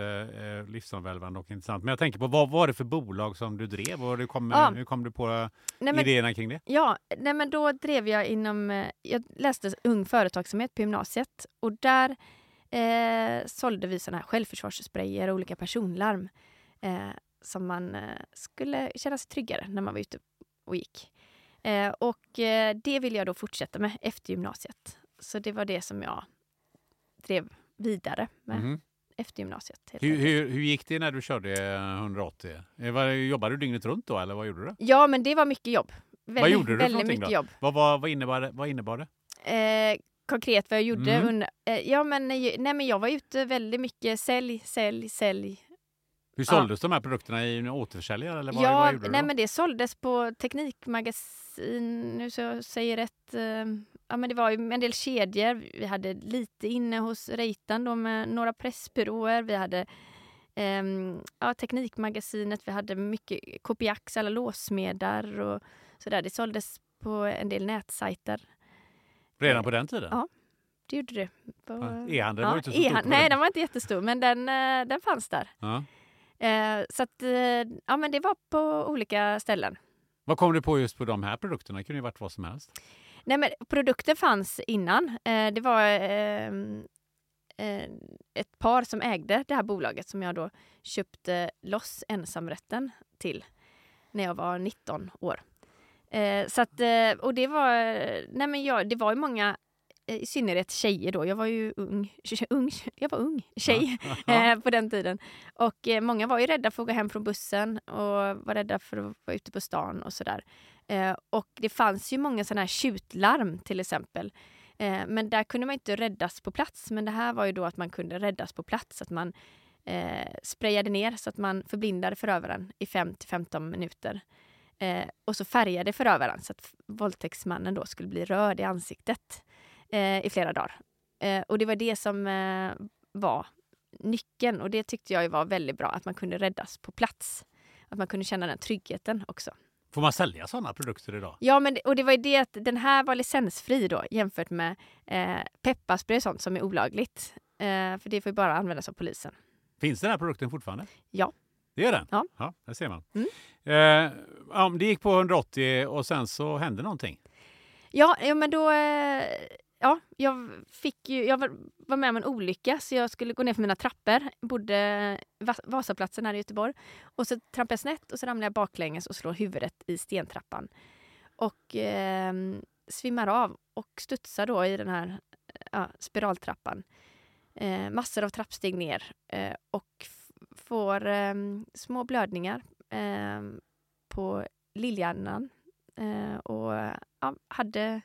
eh, livsomvälvande och intressant. Men jag tänker på vad var det för bolag som du drev och hur kom, Ja. hur kom du på Nej, men, idéerna kring det? Ja, nej men då drev jag inom... eh, Jag läste ung företagsamhet på gymnasiet och där eh, sålde vi såna här självförsvarssprayer och olika personlarm eh, som man eh, skulle känna sig tryggare när man var ute och gick. Eh, och eh, det ville jag då fortsätta med efter gymnasiet. Så det var det som jag drev vidare med Mhm. efter gymnasiet. Hur, hur, hur gick det när du körde eh, 180? Eh, var- Jobbade du dygnet runt då eller vad gjorde du? Ja, men det var mycket jobb. Väldigt, gjorde du väldigt mycket då? jobb. Vad, vad, vad, innebar, det, vad innebar det? Eh, konkret vad jag gjorde Mm. under... Eh, ja, men, nej, men jag var ute väldigt mycket. Sälj, sälj, sälj. Hur Ja. såldes de här produkterna i en återförsäljare? Eller vad, ja, vad gjorde du nej, då? men det såldes på Teknikmagasin. Nu så jag säger rätt. Eh, ja, men det var ju en del kedjor. Vi hade lite inne hos Reitan då med några pressbyråer. Vi hade ehm, ja, Teknikmagasinet. Vi hade mycket Kopiax, alla låssmedar och sådär. Det såldes på en del nätsajter. Redan på den tiden? Ja. Det gjorde det. På, Ja, E-handeln var inte så stor Nej, den. den var inte jättestor, men den, eh, den fanns där. Ja. Eh, så att, eh, ja men det var på olika ställen. Vad kom du på just på de här produkterna? Det kunde ju varit vad som helst. Nej, men produkter fanns innan. Eh, det var eh, eh, ett par som ägde det här bolaget som jag då köpte loss ensamrätten till när jag var 19 år. Eh, så att, eh, och det var, nej men jag, det var ju många i synnerhet tjejer då. Jag var ju ung, [LAUGHS] ung jag var ung tjej [LAUGHS] eh, på den tiden. Och eh, många var ju rädda för att gå hem från bussen och var rädda för att vara ute på stan och sådär. Eh, och det fanns ju många sådana här tjutlarm till exempel. Eh, men där kunde man inte räddas på plats. Men det här var ju då att man kunde räddas på plats. Att man eh, sprayade ner så att man förblindade förövaren i 5 till 15 minuter. Eh, och så färgade förövaren så att våldtäktsmannen då skulle bli röd i ansiktet eh, i flera dagar. Eh, och det var det som eh, var nyckeln och det tyckte jag ju var väldigt bra, att man kunde räddas på plats. Att man kunde känna den tryggheten också. Får man sälja sådana produkter idag? Ja, men det, och det var ju det att den här var licensfri då jämfört med eh, pepparspray och sånt som är olagligt. Eh, för det får ju bara användas av polisen. Finns den här produkten fortfarande? Ja. Det gör den? Ja. ja där ser man. Mm. Eh, det gick på 180 och sen så hände någonting. Ja, ja men då... Ja, jag fick ju... Jag var, med om en olycka så jag skulle gå ner för mina trappor. Bodde Vasaplatsen här i Göteborg. Och så trampade jag snett och så ramlade jag baklänges och slår huvudet i stentrappan. Och eh, svimmar av och studsar då i den här ja, spiraltrappan. Eh, massor av trappsteg ner eh, och får eh, små blödningar eh, på lillhjärnan. Eh, och ja, hade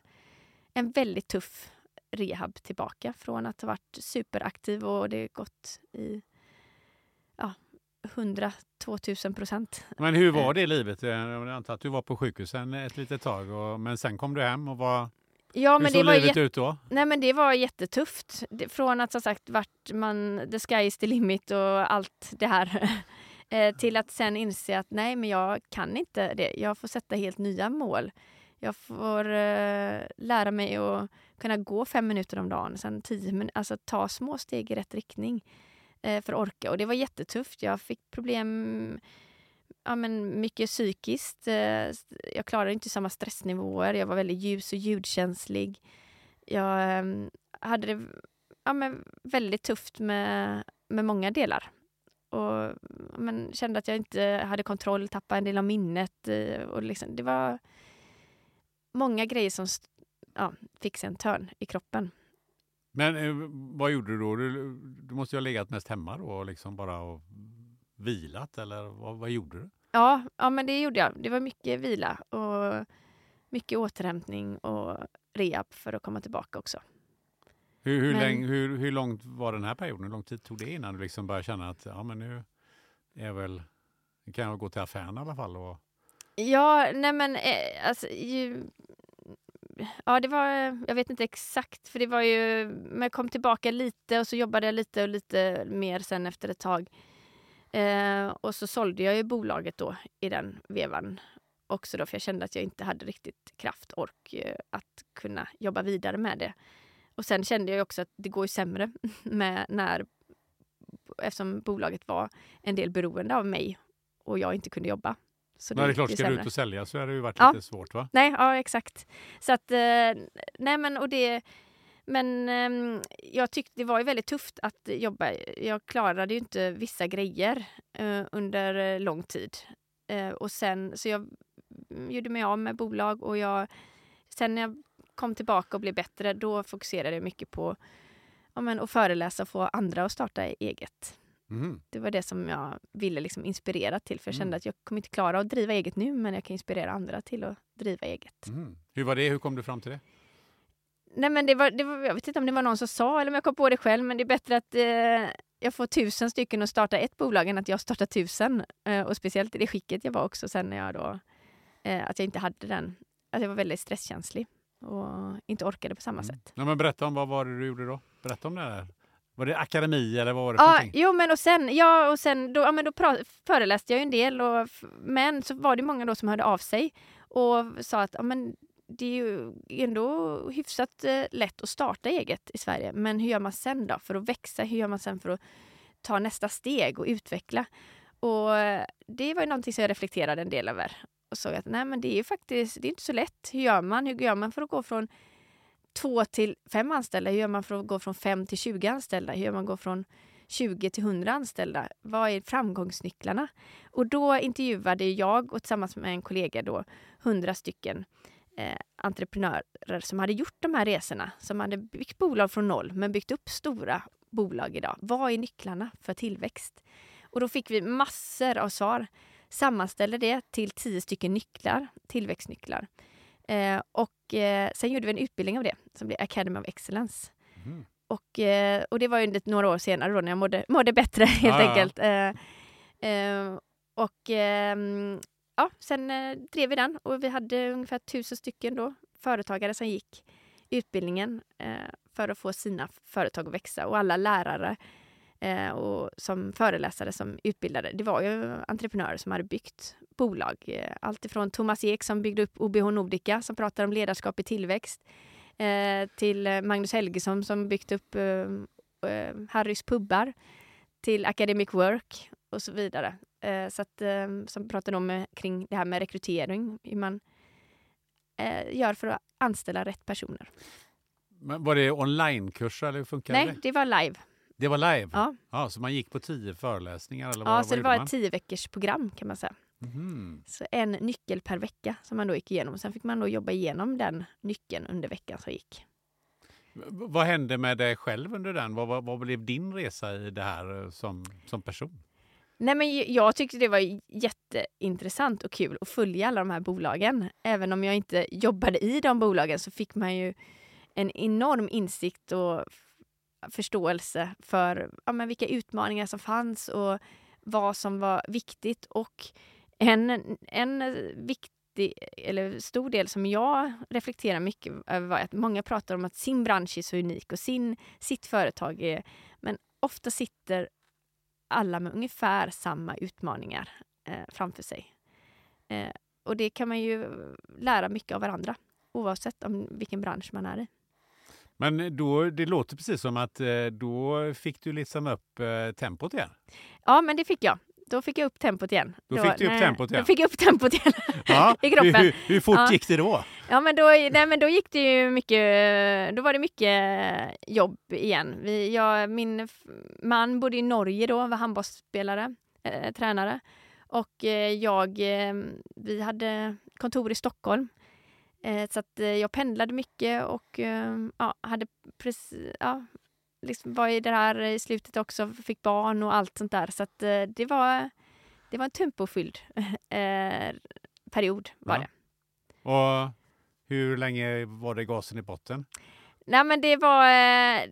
en väldigt tuff rehab tillbaka från att ha varit superaktiv och det gått i ja, 100-2000 procent. Men hur var det livet? Eh, Jag antar att du var på sjukhusen ett litet tag, och, men sen kom du hem och var, Ja, hur men såg det var, livet ut då? nej, men det var jättetufft. Från att som sagt vart man the sky is the limit och allt det här [LAUGHS] eh, till att sen inse att nej, men jag kan inte det. Jag får sätta helt nya mål. Jag får eh, lära mig att kunna gå fem minuter om dagen, sen tio minuter, alltså ta små steg i rätt riktning eh, för att orka. Och det var jättetufft. Jag fick problem, ja men mycket psykiskt. Eh, jag klarade inte samma stressnivåer. Jag var väldigt ljus och ljudkänslig. Jag eh, hade det ja, men väldigt tufft med, med många delar. Och ja, men, kände att jag inte hade kontroll, tappade en del av minnet. eh, Och liksom, det var många grejer som ja, fick sig en törn i kroppen. Men eh, vad gjorde du då? Du, du måste ju ha legat mest hemma då och liksom bara och vilat eller vad, vad gjorde du? Ja, ja, men det gjorde jag. Det var mycket vila och mycket återhämtning och rehab för att komma tillbaka också. Hur, hur, Men- länge, hur, hur långt var den här perioden? Hur lång tid tog det innan du liksom började känna att ja, men nu är väl, nu kan jag gå till affären i alla fall? Och, Ja, nej men eh, alltså, ju, Ja, det var, jag vet inte exakt, för det var ju, men jag kom tillbaka lite och så jobbade jag lite och lite mer sen efter ett tag. Eh, och så sålde jag ju bolaget då i den vevan också då, för jag kände att jag inte hade riktigt kraft, ork eh, att kunna jobba vidare med det. Och sen kände jag också att det går ju sämre [LAUGHS] med när, eftersom bolaget var en del beroende av mig och jag inte kunde jobba. Så Nej, det är klart, ska du ut och sälja så hade det ju varit Ja. lite svårt va? Nej, ja exakt. Så att, eh, nej men och det, men ehm, jag tyckte det var ju väldigt tufft att jobba. Jag klarade ju inte vissa grejer eh, under eh, lång tid. Eh, och sen, så jag gjorde mig av med bolag och jag, sen när jag kom tillbaka och blev bättre, då fokuserade jag mycket på ja, men, att föreläsa och få andra att starta eget. Mhm. Det var det som jag ville liksom inspirera till, för jag kände Mm. att jag kommer inte klara att driva eget nu, men jag kan inspirera andra till att driva eget. Mhm. Hur var det? Hur kom du fram till det? Nej, men det var, det var, jag vet inte om det var någon som sa eller om jag kom på det själv, men det är bättre att eh, jag får tusen stycken att starta ett bolag än att jag startar tusen. Eh, och speciellt i det skicket jag var också sen när jag då, eh, att jag inte hade den, att jag var väldigt stresskänslig och inte orkade på samma Mm. sätt. Ja, men berätta om vad var det du gjorde då? Berätta om det där. Var det akademi eller vad var det för Ja, någonting? jo men och sen, ja, och sen då, ja, men då föreläste jag ju en del och, men så var det många då som hörde av sig och sa att ja, men det är ju ändå hyfsat eh, lätt att starta eget i Sverige. Men hur gör man sen då för att växa? Hur gör man sen för att ta nästa steg och utveckla? Och eh, det var ju någonting som jag reflekterade en del över och såg att nej men det är ju faktiskt, det är inte så lätt. Hur gör man? Hur gör man för att gå från två till fem anställda? Hur gör man för att gå från fem till 20 anställda? Hur gör man gå från 20 till 100 anställda? Vad är framgångsnycklarna? Och då intervjuade jag och tillsammans med en kollega då 100 stycken eh, entreprenörer som hade gjort de här resorna, som hade byggt bolag från noll men byggt upp stora bolag idag. Vad är nycklarna för tillväxt? Och då fick vi massor av svar. Sammanställde det till tio stycken nycklar, tillväxtnycklar. Eh, och eh, sen gjorde vi en utbildning av det som blev Academy of Excellence. Mm. Och, eh, och det var ju några år senare då när jag mådde, mådde bättre [LAUGHS] helt Ja, ja. enkelt. Eh, eh, och ehm, ja, sen eh, drev vi den och vi hade ungefär tusen stycken då företagare som gick utbildningen för att få sina företag att växa och alla lärare eh, och som föreläsare som utbildade, det var ju entreprenörer som hade byggt bolag. Eh, Allt ifrån Thomas Ek som byggde upp OBH Nordica som pratar om ledarskap i tillväxt eh, till eh, Magnus Helgesson som byggt upp eh, eh, Harrys pubbar till Academic Work och så vidare. Eh, så att, eh, som pratade om kring det här med rekrytering, hur man eh, gör för att anställa rätt personer. Men var det onlinekurser eller hur funkar Nej, det? det var live. Det var live? Ja, Ja, så man gick på tio föreläsningar? Eller ja vad, så vad det var man? ett tio veckors program kan man säga. Mhm. Så en nyckel per vecka som man då gick igenom. Sen fick man då jobba igenom den nyckeln under veckan som gick. Vad hände med dig själv under den? Vad, vad, vad blev din resa i det här eh, som, som person? Nej, men jag tyckte det var jätteintressant och kul att följa alla de här bolagen. Även om jag inte jobbade i de bolagen så fick man ju en enorm insikt och förståelse för ja, men vilka utmaningar som fanns och vad som var viktigt. Och en, en viktig, eller stor del som jag reflekterar mycket över var att många pratar om att sin bransch är så unik och sin, sitt företag är... Men ofta sitter alla med ungefär samma utmaningar eh, framför sig. Eh, och det kan man ju lära mycket av varandra oavsett om vilken bransch man är i. Men då, det låter precis som att eh, då fick du liksom upp eh, tempot igen. Ja, men det fick jag. Då fick jag upp tempot igen. Då fick du upp tempot igen. Då fick jag upp tempot igen. [LAUGHS] Ja, I kroppen. Hur, hur, fort Ja. gick det då? Ja, men då, nej, men då gick det ju mycket, då var det mycket jobb igen. Vi, jag, min man bodde i Norge då, var handbollsspelare, eh, tränare. Och eh, jag, eh, vi hade kontor i Stockholm. Eh, så att eh, jag pendlade mycket och eh, ja, hade precis, ja, liksom var i det här i slutet också, fick barn och allt sånt där. Så att eh, det var, det var en tempofylld [LAUGHS] eh, period var Ja. det. Och hur länge var det gasen i botten? Nej men det var, eh,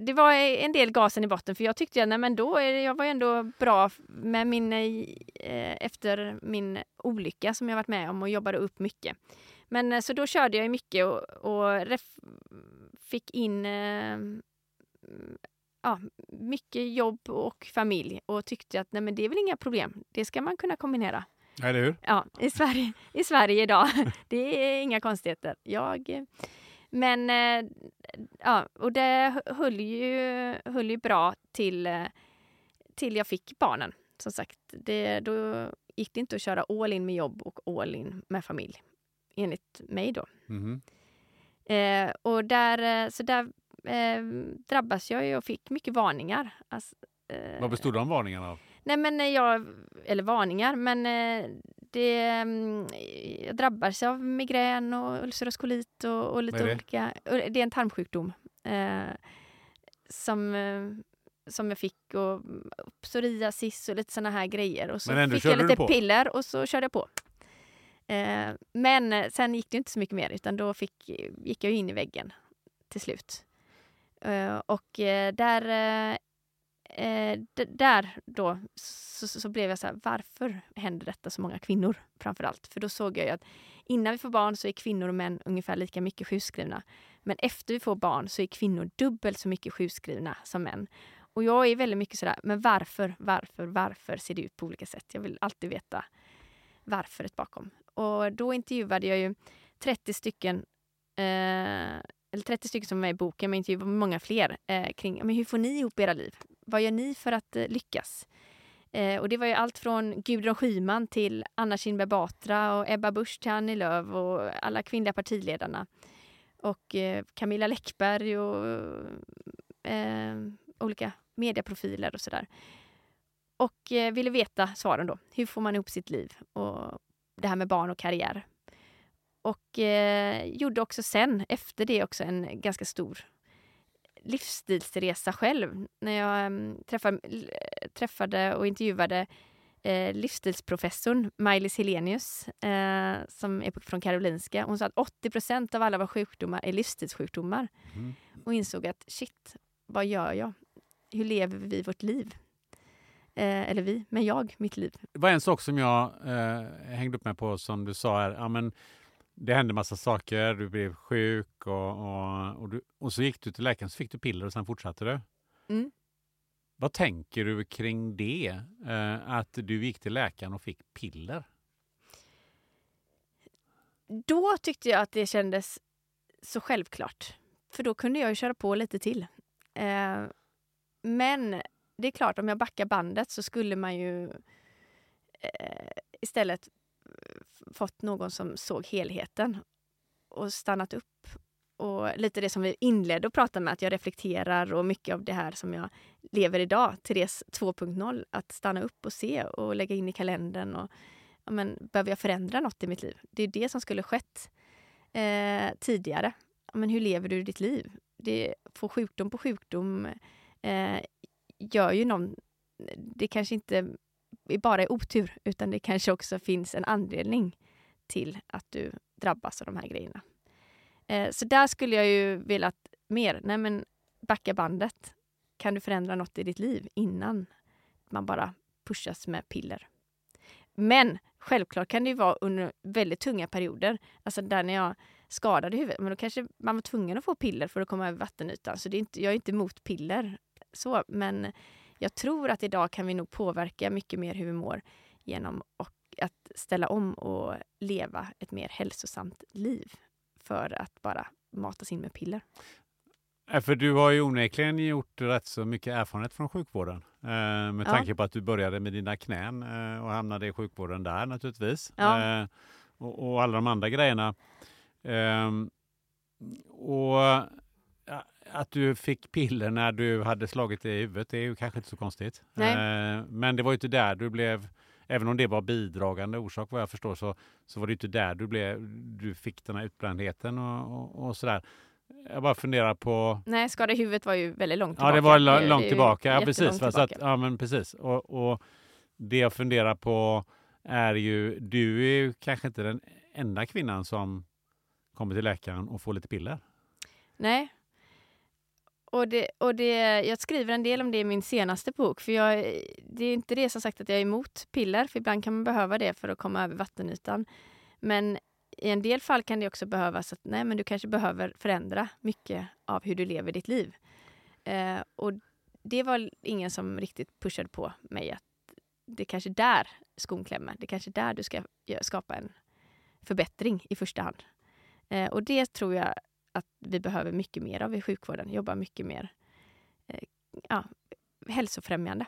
det var en del gasen i botten för jag tyckte att nej, men då är det, jag var ändå bra med min, eh, efter min olycka som jag varit med om och jobbade upp mycket. Men eh, så då körde jag mycket och, och ref, fick in eh, ja, mycket jobb och familj och tyckte att nej, men det är väl inga problem. Det ska man kunna kombinera. Eller hur? Ja, i Sverige, i Sverige idag. [LAUGHS] Det är inga konstigheter. Jag, men eh, ja, och det höll ju, höll ju bra till, eh, till jag fick barnen. Som sagt, det, då gick det inte att köra all in med jobb och all in med familj. Enligt mig då. Mhm. Eh, och där, eh, så där eh, drabbas jag ju och fick mycket varningar. Alltså, eh, Vad bestod de varningarna av? Nej men eh, jag, eller varningar, men eh, det, mm, jag drabbas av migrän och ulcerös kolit och, och lite det? olika. Det är en tarmsjukdom som, som jag fick och mm, psoriasis och lite såna här grejer. Och så fick jag lite piller och så körde jag på. Eh, men eh, sen gick det inte så mycket mer utan då fick, gick jag in i väggen till slut. Eh, och eh, där eh, eh där då så, så, så blev jag så här, varför händer detta så många kvinnor framför allt? För då såg jag ju att innan vi får barn så är kvinnor och män ungefär lika mycket sjukskrivna. Men efter vi får barn så är kvinnor dubbelt så mycket sjukskrivna som män. Och jag är väldigt mycket sådär, men varför, varför, varför ser det ut på olika sätt? Jag vill alltid veta varföret bakom. Och då intervjuade jag ju 30 stycken eh, eller 30 stycken som är med i boken, men intervjuade många fler eh, kring men hur får ni ihop era liv? Vad gör ni för att eh, lyckas? Eh, och det var ju allt från Gudrun Schyman till Anna Kinberg Batra och Ebba Busch till Annie Lööf och alla kvinnliga partiledarna. Och eh, Camilla Läckberg och eh, olika medieprofiler och sådär. Och eh, ville veta svaren då. Hur får man ihop sitt liv? Och det här med barn och karriär. och eh, gjorde också sen, efter det också, en ganska stor livsstilsresa själv. När jag um, träffade, träffade och intervjuade eh, livsstilsprofessorn Maj-Lis Helenius eh, som är från Karolinska. Hon sa att 80% av alla våra sjukdomar är livsstilssjukdomar. Mm. Och insåg att shit, vad gör jag? Hur lever vi vårt liv? Eh, eller vi, men jag, mitt liv. Det var en sak som jag eh, hängde upp mig på som du sa här. Ja, men det hände massa saker, du blev sjuk och, och, och, du, och så gick du till läkaren så fick du piller och sen fortsatte du. Mm. Vad tänker du kring det? Eh, att du gick till läkaren och fick piller? Då tyckte jag att det kändes så självklart. För då kunde jag ju köra på lite till. Eh, men det är klart, om jag backar bandet så skulle man ju eh, istället fått någon som såg helheten och stannat upp. Och lite det som vi inledde att prata med, att jag reflekterar och mycket av det här som jag lever idag, Therese 2.0, att stanna upp och se och lägga in i kalendern. Och, ja, men, behöver jag förändra något i mitt liv? Det är det som skulle skett eh, tidigare. Ja, men hur lever du ditt liv? Det, får sjukdom på sjukdom eh, gör ju någon... Det kanske inte bara är otur, utan det kanske också finns en anledning till att du drabbas av de här grejerna. Eh, så där skulle jag ju velat mer, nej men backa bandet. Kan du förändra något i ditt liv innan man bara pushas med piller? Men självklart kan det ju vara under väldigt tunga perioder. Alltså där när jag skadade huvudet, men då kanske man var tvungen att få piller för att komma över vattenytan. Så det är inte, jag är inte emot piller, så, men jag tror att idag kan vi nog påverka mycket mer hur vi mår genom att ställa om och leva ett mer hälsosamt liv för att bara matas in med piller. För du har ju onekligen gjort rätt så mycket erfarenhet från sjukvården. Eh, med tanke ja. på att du började med dina knän eh, och hamnade i sjukvården där naturligtvis. Ja. Eh, och, och, alla de andra grejerna. Ehm, och att du fick piller när du hade slagit dig i huvudet, det är ju kanske inte så konstigt. Nej. men det var ju inte där du blev även om det var bidragande orsak vad jag förstår så, så var det inte där du, blev, du fick den här utbrändheten och, och, och sådär. Jag bara funderar på... Nej, skada i huvudet var ju väldigt långt tillbaka. Ja, det var långt tillbaka. Ja, precis. Tillbaka. Så att, ja, men precis. Och, och, det jag funderar på är ju, du är ju kanske inte den enda kvinnan som kommer till läkaren och får lite piller. Nej, och det, och det, jag skriver en del om det i min senaste bok. För jag, Det är inte det som sagt att jag är emot piller, för ibland kan man behöva det för att komma över vattenytan. Men i en del fall kan det också behövas att nej, men du kanske behöver förändra mycket av hur du lever ditt liv. Eh, och det var ingen som riktigt pushade på mig att det är kanske där skon klämmer. Det är kanske där du ska skapa en förbättring i första hand. Eh, och det tror jag att vi behöver mycket mer av i sjukvården. Jobba mycket mer eh, ja, hälsofrämjande.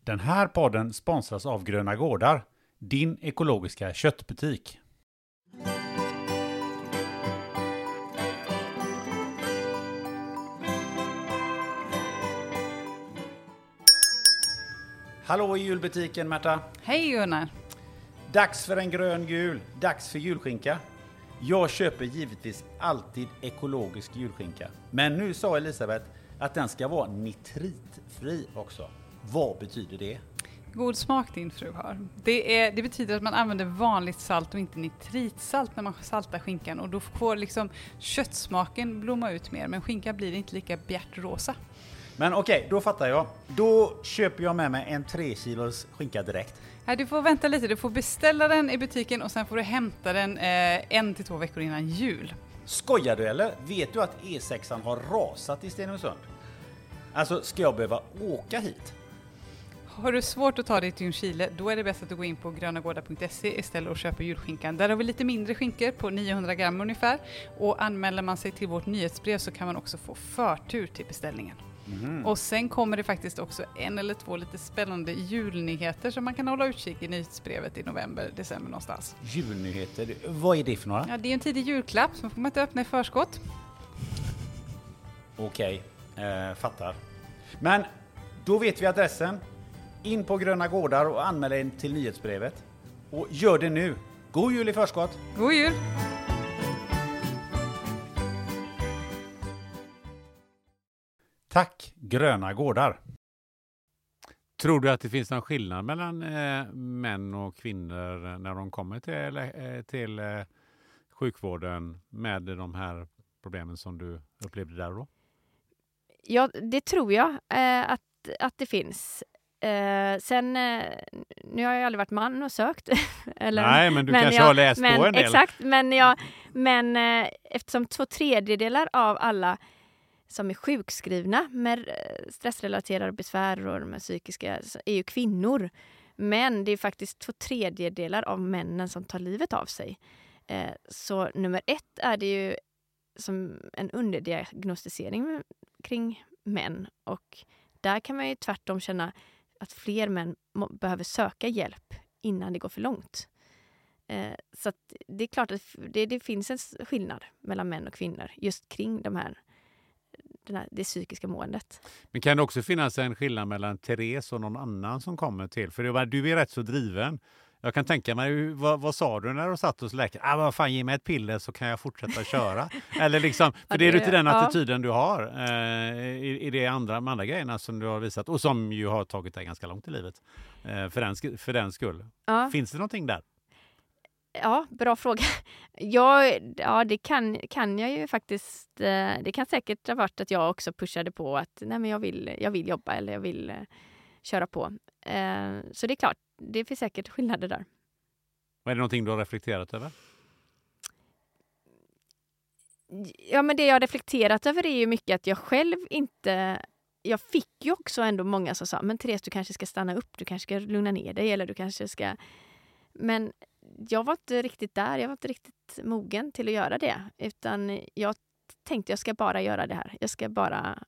Den här podden sponsras av Gröna Gårdar, din ekologiska köttbutik. Hallå i julbutiken Märta! Hej Gunnar! Dags för en grön jul, dags för julskinka. Jag köper givetvis alltid ekologisk julskinka. Men nu sa Elisabeth att den ska vara nitritfri också. Vad betyder det? God smak din fru har. Det, är, det, betyder att man använder vanligt salt och inte nitritsalt när man saltar skinkan och då får liksom köttsmaken blomma ut mer men skinkan blir inte lika bjärt rosa. Men okej, okay, då fattar jag. Då köper jag med mig en 3 kilos skinka direkt. Nej, du får vänta lite. Du får beställa den i butiken och sen får du hämta den eh, en till två veckor innan jul. Skojar du eller? Vet du att E6an har rasat i Stenungsund? Alltså, ska jag behöva åka hit? Har du svårt att ta dig till Ljungskile, då är det bäst att du går in på grönagårdar.se istället och köper julskinkan. Där har vi lite mindre skinkor på 900 gram ungefär. Och anmäler man sig till vårt nyhetsbrev så kan man också få förtur till beställningen. Mm. Och sen kommer det faktiskt också en eller två lite spännande julnyheter som man kan hålla utkik i nyhetsbrevet i november, december någonstans. Julnyheter, vad är det för några? Ja, det är en tidig julklapp, så får man inte öppna i förskott. Okej, eh, fattar. Men då vet vi adressen. In på Gröna Gårdar och anmäl dig till nyhetsbrevet. Och gör det nu, God jul i förskott! God jul! Tack, Gröna Gårdar. Tror du att det finns någon skillnad mellan eh, män och kvinnor när de kommer till, eh, till eh, sjukvården med de här problemen som du upplevde där då? Ja, det tror jag eh, att, att det finns. Eh, sen, eh, nu har jag aldrig varit man och sökt. [LAUGHS] eller, Nej, men du kanske jag, har läst men, på en del. Exakt, men, jag, men eh, eftersom två tredjedelar av alla som är sjukskrivna med eh, stressrelaterade besvär och de psykiska är ju kvinnor. Men det är faktiskt två tredjedelar av männen som tar livet av sig. Eh, så nummer ett är det ju som en underdiagnostisering kring män och där kan man ju tvärtom känna att fler män behöver söka hjälp innan det går för långt. Eh, så det är klart att det, det, finns en skillnad mellan män och kvinnor just kring de här, här, det psykiska måendet. Men kan det också finnas en skillnad mellan Therese och någon annan som kommer till? För du är rätt så driven. Jag kan tänka mig, vad, vad sa du när du satt hos läkaren? Ah, vad fan, ge mig ett piller så kan jag fortsätta köra. [LAUGHS] Eller liksom, för ja, det, är lite den attityden ja. du har eh, i, i de andra, andra grejerna som du har visat och som ju har tagit dig ganska långt i livet. Eh, för, den, för den skull. Ja. Finns det någonting där? Ja, bra fråga. [LAUGHS] Ja, ja det kan, kan jag ju faktiskt. Eh, det kan säkert ha varit att jag också pushade på att nej, men jag, vill, jag vill jobba eller jag vill eh, köra på. Eh, så det är klart, det finns säkert skillnader där. är det någonting du har reflekterat över? Ja, men det jag har reflekterat över är ju mycket att jag själv inte... Jag fick ju också ändå många som sa, men Therese, du kanske ska stanna upp, du kanske ska lugna ner dig eller du kanske ska... Men jag var inte riktigt där, jag var inte riktigt mogen till att göra det. Utan jag tänkte jag ska bara göra det här. Jag ska bara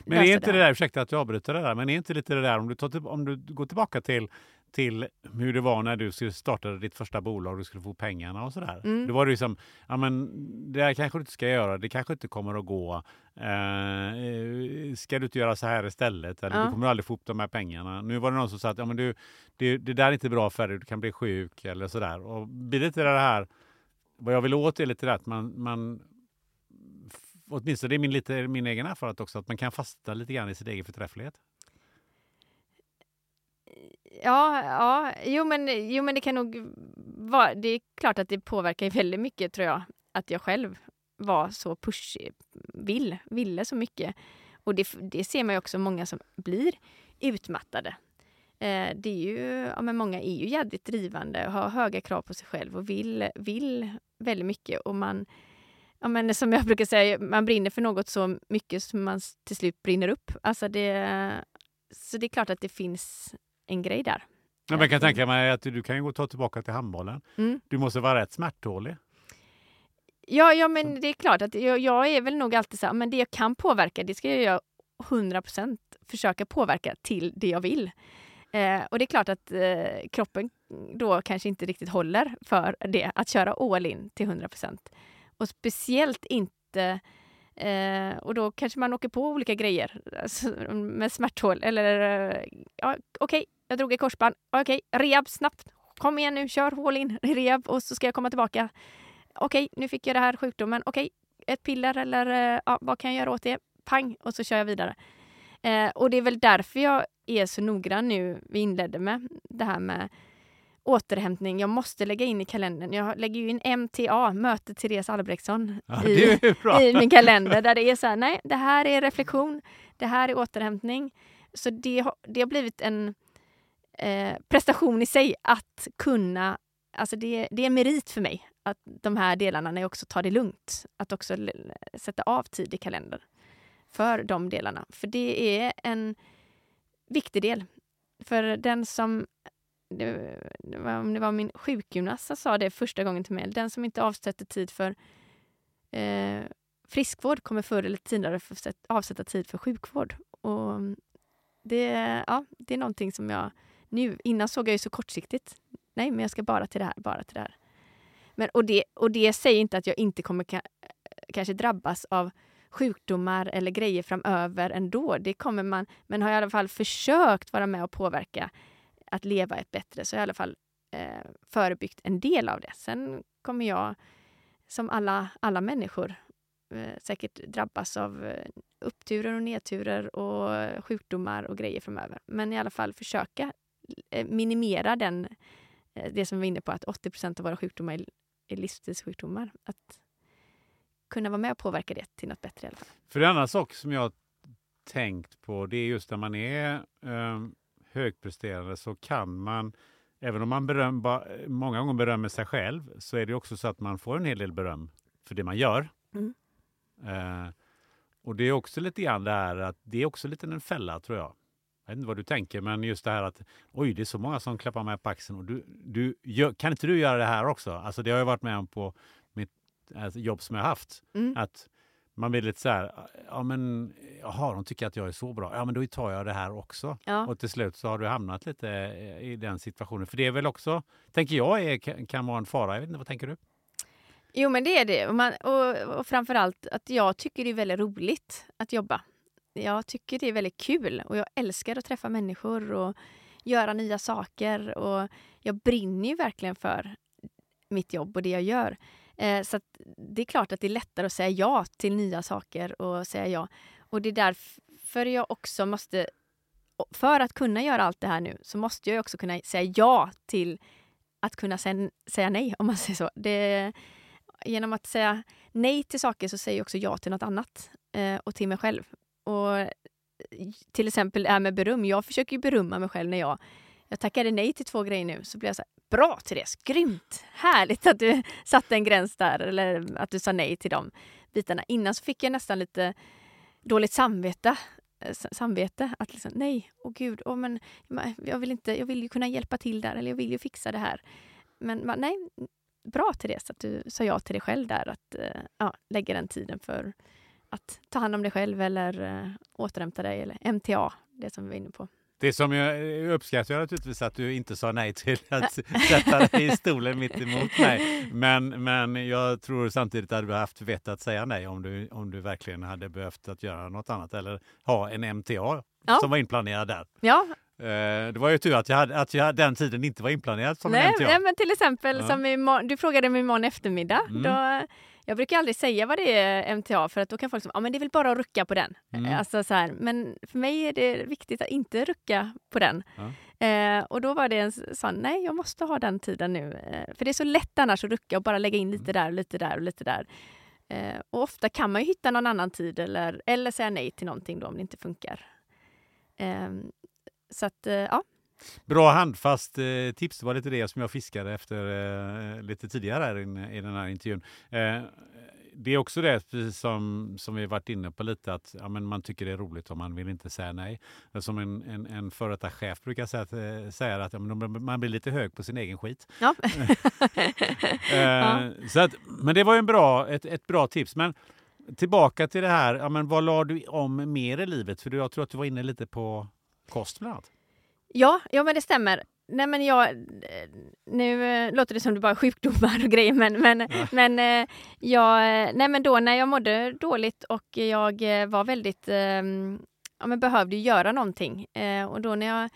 men är inte det, där, ursäkta att jag avbryter det där, men är inte lite det där om du, tar, om du går tillbaka till, till hur det var när du skulle starta ditt första bolag och du skulle få pengarna och sådär. Mm. Då var det ju som, ja men det här kanske du inte ska göra, det kanske inte kommer att gå. Eh, ska du inte göra så här istället? Eller ja. du kommer aldrig få upp de här pengarna. Nu var det någon som sa att ja, men du, det, det där är inte bra för dig, du kan bli sjuk eller sådär. Och blir det här, vad jag vill åt är lite det att man, man åtminstone det är min, lite, min egen erfarenhet också, att man kan fasta lite grann i sin egen förträfflighet. Ja, ja jo, men, jo men det kan nog vara, det är klart att det påverkar väldigt mycket tror jag, att jag själv var så pushig, vill, ville så mycket. Och det, det ser man ju också många som blir utmattade. Eh, det är ju, ja, men många är ju jädrigt drivande och har höga krav på sig själv och vill, vill väldigt mycket och man ja, men [LAUGHS] som jag brukar säga, man brinner för något så mycket som man till slut brinner upp. Alltså det, så det är klart att det finns en grej där. Ja, men jag kan tänka mig att du kan gå ta tillbaka till handbollen. Mm. Du måste vara rätt smärttålig. Ja, ja, men det är klart att jag, jag, är väl nog alltid så här, men det jag kan påverka, det ska jag göra 100 procent försöka påverka till det jag vill. Eh, och det är klart att eh, kroppen då kanske inte riktigt håller för det, att köra all in till 100 procent. Och speciellt inte Eh, och då kanske man åker på olika grejer alltså, med smärthål. Eller ja, okej, okay, jag drog i korsband. Okej, okay, rehab snabbt. Kom igen nu, kör hål in rehab och så ska jag komma tillbaka. Okej, nu fick jag det här sjukdomen. Okej, ett piller eller ja, vad kan jag göra åt det? Pang! Och så kör jag vidare. Eh, och det är väl därför jag är så noggrann nu. Vi inledde med det här med återhämtning. Jag måste lägga in i kalendern. Jag lägger ju in MTA, möte Therese Albrektsson, ja, i, i, min kalender. Där det är så här, nej, det här är reflektion, det här är återhämtning. Så det, det har blivit en eh, prestation i sig att kunna, alltså det, det är merit för mig, att de här delarna när jag också tar det lugnt. Att också sätta av tid i kalendern för de delarna. För det är en viktig del. För den som det, det var, om det var min sjukgymnast som sa det första gången till mig. Den som inte avsätter tid för eh, friskvård kommer förr eller senare avsätta tid för sjukvård. Och det, ja, det är någonting som jag nu, innan såg jag ju så kortsiktigt. Nej, men jag ska bara till det här, bara till det här. Men, och, det, och det säger inte att jag inte kommer ka, kanske drabbas av sjukdomar eller grejer framöver ändå. Det kommer man, men har i alla fall försökt vara med och påverka att leva ett bättre, så har jag i alla fall eh, förebyggt en del av det. Sen kommer jag, som alla, alla människor, eh, säkert drabbas av eh, uppturer och nedturer och sjukdomar och grejer framöver. Men i alla fall försöka eh, minimera den, eh, det som vi var inne på, att 80% av våra sjukdomar livsstilssjukdomar. Att kunna vara med och påverka det till något bättre i alla fall. För en annan sak som jag tänkt på, det är just när man är eh, högpresterande så kan man, även om man beröm, ba, många gånger berömmer sig själv, så är det också så att man får en hel del beröm för det man gör. Mm. Eh, och det är också lite grann det här att det är också lite en fälla tror jag. Jag vet inte vad du tänker, men just det här att oj, det är så många som klappar mig på axeln och du, du gör, kan inte du göra det här också? Alltså det har jag varit med om på mitt alltså, jobb som jag haft. Mm. Att man blir lite så här, ja men jaha, de tycker att jag är så bra, ja men då tar jag det här också. Ja. Och till slut så har du hamnat lite i den situationen. För det är väl också, tänker jag, är, kan, vara en fara. Jag vet inte, vad tänker du? Jo, men det är det. Och, man, och, och framför allt att jag tycker det är väldigt roligt att jobba. Jag tycker det är väldigt kul och jag älskar att träffa människor och göra nya saker. Och jag brinner ju verkligen för mitt jobb och det jag gör. Eh, så att det är klart att det är lättare att säga ja till nya saker och säga ja. Och det är därför jag också måste... För att kunna göra allt det här nu så måste jag också kunna säga ja till att kunna säga, säga nej, om man säger så. Det, genom att säga nej till saker så säger jag också ja till något annat eh, och till mig själv. Och eh, till exempel det här med beröm. Jag försöker ju berömma mig själv när jag, jag tackade nej till två grejer nu. Så blev jag så här, bra Therese, grymt! Härligt att du [LAUGHS] satte en gräns där eller att du sa nej till de bitarna. Innan så fick jag nästan lite dåligt samvete. Eh, samvete att liksom, nej, åh gud, åh, men, jag, vill inte, jag vill ju kunna hjälpa till där eller jag vill ju fixa det här. Men man, nej, bra Therese att du sa ja till dig själv där, att eh, ja, lägga den tiden för att ta hand om dig själv eller uh, återhämta dig, eller MTA, det som vi var inne på. Det som jag uppskattar jag naturligtvis att du inte sa nej till [LAUGHS] att sätta dig i stolen mitt emot mig. Men, men jag tror samtidigt att du haft vett att säga nej om du, om du verkligen hade behövt att göra något annat eller ha en MTA Ja. som var inplanerad där. Ja, Eh, Det var ju tur att, jag hade, att jag, den tiden inte var inplanerad som nej, en MTA. nej, men till exempel Ja. som imorgon, du frågade mig imorgon eftermiddag. Mm. Då, jag brukar aldrig säga vad det är MTA för att då kan folk säga ja men det är väl bara att rucka på den. Mm. Alltså, så här, men för mig är det viktigt att inte rucka på den. Ja. Eh, och då var det en sån, nej jag måste ha den tiden nu. Eh, för det är så lätt annars att rucka och bara lägga in lite där, lite där och lite där. Eh, och ofta kan man ju hitta någon annan tid eller, eller säga nej till någonting då om det inte funkar. Eh, så att, eh, ja. Bra handfast eh, tips. Det var lite det som jag fiskade efter eh, lite tidigare här i, i den här intervjun. Eh, det är också det precis som, som vi varit inne på lite att ja, men man tycker det är roligt och man vill inte säga nej. Som en, en, en företagschef brukar säga, att, eh, säga att ja, men man blir lite hög på sin egen skit. ja. [LAUGHS] Eh, så att, men det var ju en bra, ett, ett bra tips. Men tillbaka till det här, ja, men vad la du om mer i livet? För du, jag tror att du var inne lite på kost bland annat. Ja, ja men det stämmer. Nej men jag, eh, nu eh, låter det som det bara är sjukdomar och grejer men, men, men eh, jag, nej men då när jag mådde dåligt och jag var väldigt, eh, ja men behövde göra någonting och då när jag,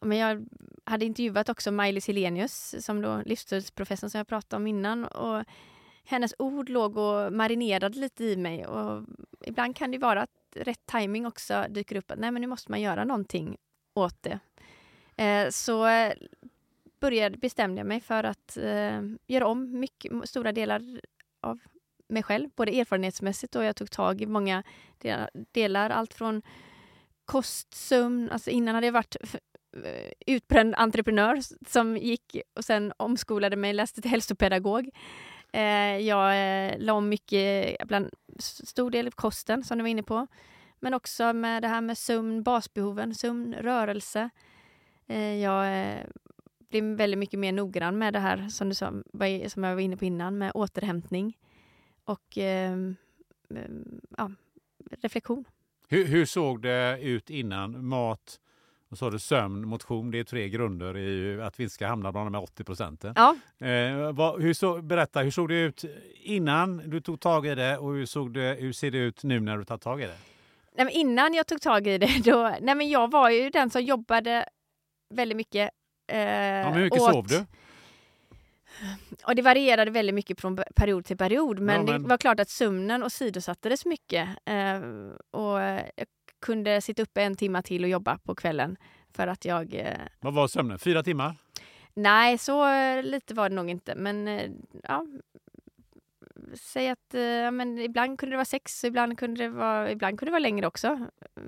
ja, men jag hade intervjuat också Maj-Lis Helenius som då livsstilsprofessorn som jag pratade om innan och hennes ord låg och marinerade lite i mig och ibland kan det vara att rätt timing också dyker upp att nej men nu måste man göra någonting åt det. Eh, så eh, började, bestämde jag mig för att eh, göra om mycket, stora delar av mig själv, både erfarenhetsmässigt och jag tog tag i många delar, allt från kost, sömn, alltså innan hade jag varit eh, utbränd entreprenör som gick och sen omskolade mig, läste till hälsopedagog. Eh, jag eh, la om mycket, bland stor del av kosten som du var inne på. Men också med det här med sömn, basbehoven, sömn, rörelse. Eh, jag eh, blir väldigt mycket mer noggrann med det här som, du sa, som jag var inne på innan, med återhämtning och eh, eh, ja, reflektion. Hur, hur såg det ut innan? Mat, och har du sömn, motion. Det är tre grunder i att vi inte ska hamna bland de här 80 procenten. Ja, Eh, vad, hur så, berätta, hur såg det ut innan du tog tag i det och hur, såg det, hur ser det ut nu när du tar tag i det? nej, innan jag tog tag i det, [LAUGHS] då, nej, men jag var ju den som jobbade väldigt mycket. Eh, Ja, hur mycket åt- sov du? Och det varierade väldigt mycket från pe- period till period. Men, Ja, men- det var klart att sömnen åsidosattes mycket. Eh, och jag kunde sitta uppe en timme till och jobba på kvällen. För att jag... Eh, Vad var sömnen? Fyra timmar? nej, så eh, lite var det nog inte. Men eh, ja... Säg att eh, men ibland kunde det vara sex, ibland kunde det vara, ibland kunde det vara längre också.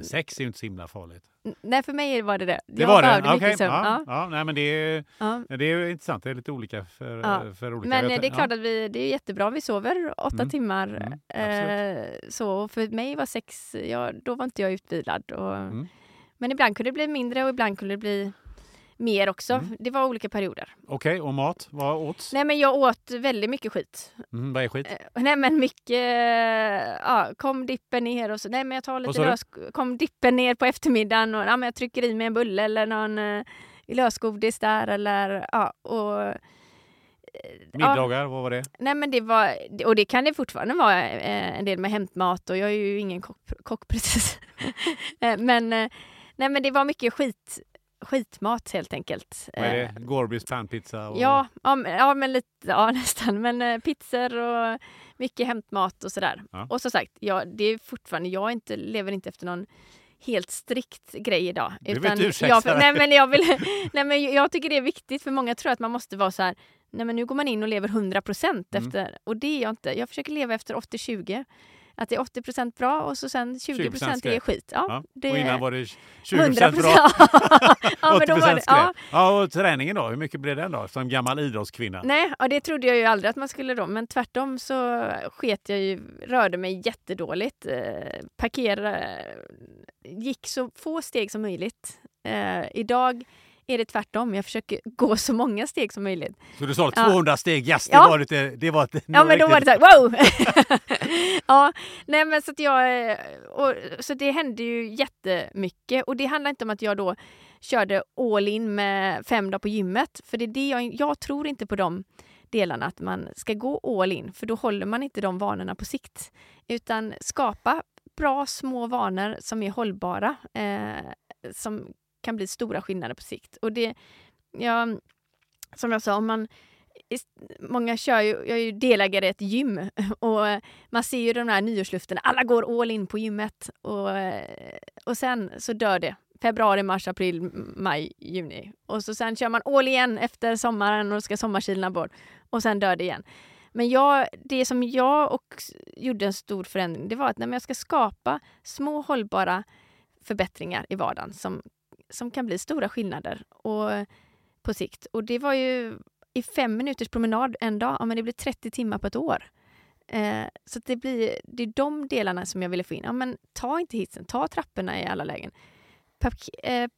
Sex är ju inte så himla farligt. N- Nej, för mig var det det. Det jag var det? Okej, sömn. Ja, Ja. ja, nej, men det är, Ja. det är intressant. Det är lite olika för, Ja. för olika. Men Jag eh, det är klart att vi, det är jättebra om vi sover åtta Mm. timmar. Mm, eh, så för mig var sex, ja, då var inte jag utvilad. Och, Mm. Men ibland kunde det bli mindre och ibland kunde det bli mer också. Mm. Det var olika perioder. Okej, och mat? Vad åts? Nej men jag åt väldigt mycket skit. Mm, vad är skit? Eh, nej men mycket, eh, ja, kom dippen ner och så, nej men jag tar lite lös, kom dippen ner på eftermiddagen och ja, men jag trycker i mig en bulle eller någon eh, lösgodis där eller ja och eh, ja. Middagar, vad var det? Nej men det var, och det kan det fortfarande vara eh, en del med hämtmat och jag är ju ingen kock, kock precis. [LAUGHS] Eh, men, eh, nej men det var mycket skit, skitmat helt enkelt. Vad är Eh, det? Gorbys panpizza? Och... Ja, ja, men- ja, men lite, ja [LAUGHS] nästan. Men eh, pizzor och mycket hämtmat och sådär. Ja. Och som sagt, ja, det är fortfarande, jag inte, lever inte efter någon helt strikt grej idag. Du vill inte ursäkta jag, nej, men jag, vill, [LAUGHS] nej, men jag tycker det är viktigt för många tror att man måste vara så här, nej men nu går man in och lever 100 procent Mm. efter, och det är jag inte. Jag försöker leva efter 80-20. Att det är 80 procent bra och så sen 20 20% procent är skit. Ja, Ja. det Och innan var det 20 100 bra, [LAUGHS] ja, men då 80 var det, skräp. ja, Ja, och träningen då? Hur mycket blev den då? Som gammal idrottskvinna? Nej, och det trodde jag ju aldrig att man skulle då, men tvärtom så sket jag ju, rörde mig jättedåligt. Eh, parkera, gick så få steg som möjligt. Eh, idag är det tvärtom, jag försöker [LAUGHS] gå så många steg som möjligt. Så du sa Ja. 200 steg, yes, det Ja. var lite... Det var, ett- Ja, men då var det så här, wow! [LAUGHS] ja, nej men så att jag, eh, och, så det hände ju jättemycket och det handlar inte om att jag då körde all in med fem dagar på gymmet, för det är det jag, jag tror inte på de delarna, att man ska gå all in, för då håller man inte de vanorna på sikt. Utan skapa bra små vanor som är hållbara, eh, som kan bli stora skillnader på sikt. Och det, ja, som jag sa, om man Många kör ju, jag är ju delägare i ett gym [LAUGHS] och man ser ju de här nyårsluften, alla går all in på gymmet och, och sen så dör det. Februari, mars, april, maj, juni. Och så sen kör man all igen efter sommaren och ska sommarkilarna bort. Och sen dör det igen. Men jag, det som jag och gjorde en stor förändring, det var att när jag ska skapa små hållbara förbättringar i vardagen som, som kan bli stora skillnader och, på sikt. Och det var ju i fem minuters promenad en dag, ja, men det blir 30 timmar på ett år. Eh, så det, blir, det är de delarna som jag ville få in. Ja, men ta inte hissen, ta trapporna i alla lägen. Park, eh,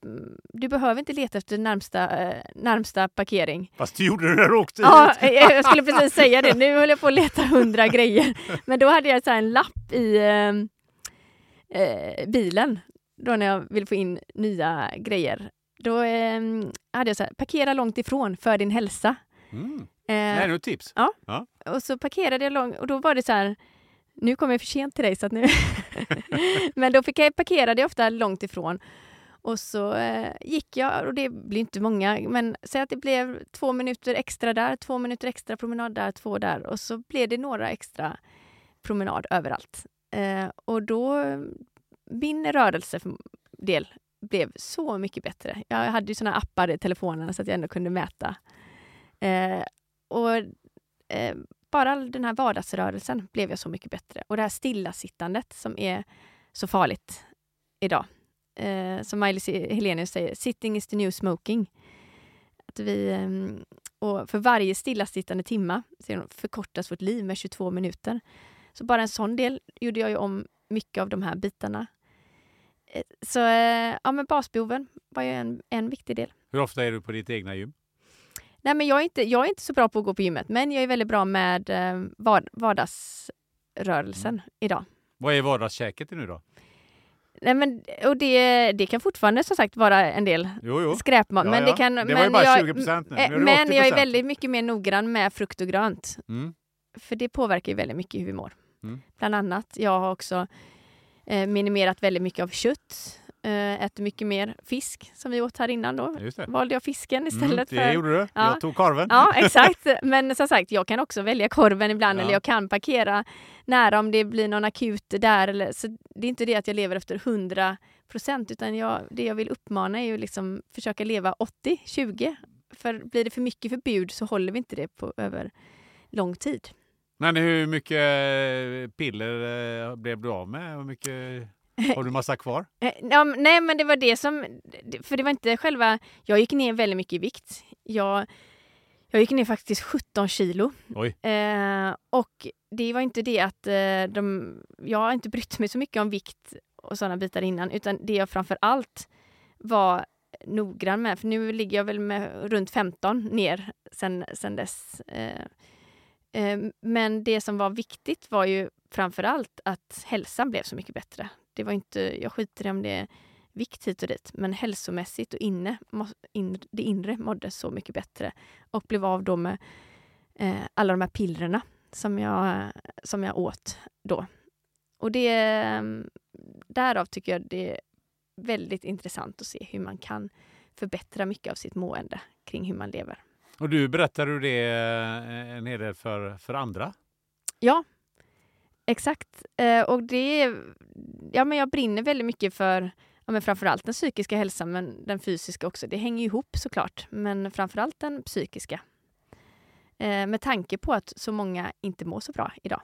du behöver inte leta efter närmsta, eh, närmsta parkering. Fast du gjorde det när du åkte Ja, hit. [LAUGHS] jag skulle precis säga det. Nu höll jag på att leta hundra grejer. [LAUGHS] Men då hade jag så en lapp i eh, eh, bilen då när jag ville få in nya grejer. Då eh, hade jag så här, parkera långt ifrån för din hälsa. Mm. Eh, Det här är ett tips. och så parkerade jag långt och då var det så här, nu kommer jag för sent till dig så att nu... [LAUGHS] [LAUGHS] Men då fick jag, parkerade jag ofta långt ifrån. Och så eh, gick jag, och det blir inte många, men säg att det blev två minuter extra där, två minuter extra promenad där, två där. Och så blev det några extra promenad överallt. Eh, och då, min rörelsedel blev så mycket bättre. Jag hade ju såna appar i telefonen så att jag ändå kunde mäta. Eh, och eh, bara den här vardagsrörelsen blev jag så mycket bättre. Och det här stillasittandet som är så farligt idag. Eh, som Maj-Lis Helenius säger, sitting is the new smoking. Att vi, eh, och för varje stillasittande timma förkortas vårt liv med 22 minuter. Så bara en sån del gjorde jag ju om mycket av de här bitarna. Eh, så eh, ja, men basbehoven var ju en, en viktig del. Hur ofta är du på ditt egna gym? Nej, men jag, är inte, jag är inte så bra på att gå på gymmet, men jag är väldigt bra med eh, vard, vardagsrörelsen idag. Vad är vardagskäket nu då? Nej, men, och det, det kan fortfarande som sagt vara en del Jo, jo. skräpmat. Ja, men ja. det, kan, Det men var ju bara jag, 20 procent nu. Nu Men jag är 80%. väldigt mycket mer noggrann med frukt och grönt. Mm. För det påverkar ju väldigt mycket hur vi mår. Mm. Bland annat, jag har också eh, minimerat väldigt mycket av kött Eh, äter mycket mer fisk som vi åt här innan då. Valde jag fisken istället Mm, det för... gjorde du. Ja. Jag tog korven. Ja, [LAUGHS] exakt. Men som sagt, jag kan också välja korven ibland Ja. eller jag kan parkera nära om det blir någon akut där. Eller, så det är inte det att jag lever efter 100 procent utan jag, det jag vill uppmana är ju liksom försöka leva 80-20. För blir det för mycket förbud så håller vi inte det på över lång tid. Men hur mycket eh, piller eh, blev du av med? Hur mycket [LAUGHS] har du massa kvar? Eh, Ja, nej, men det var det som... För det var inte själva... Jag gick ner väldigt mycket i vikt. Jag, jag gick ner faktiskt 17 kilo. Oj. Eh, och det var inte det att eh, de... Jag har inte brytt mig så mycket om vikt och sådana bitar innan, utan det jag framför allt var noggrann med, för nu ligger jag väl med runt 15 ner sen, sen dess. Eh, Ehm, men det som var viktigt var ju framför allt att hälsan blev så mycket bättre. Det var inte, jag skiter i om det är vikt hit och dit, men hälsomässigt och inne, det inre mådde så mycket bättre och blev av då med eh, alla de här pillerna som jag, som jag åt då. Och det, ehm, därav tycker jag det är väldigt intressant att se hur man kan förbättra mycket av sitt mående kring hur man lever. Och du berättade du det eh, en hel del för, för andra? Ja, exakt. Eh, och det är, ja, men jag brinner väldigt mycket för ja, men framförallt den psykiska hälsan, men den fysiska också. Det hänger ihop såklart, men framförallt den psykiska. Eh, med tanke på att så många inte mår så bra idag.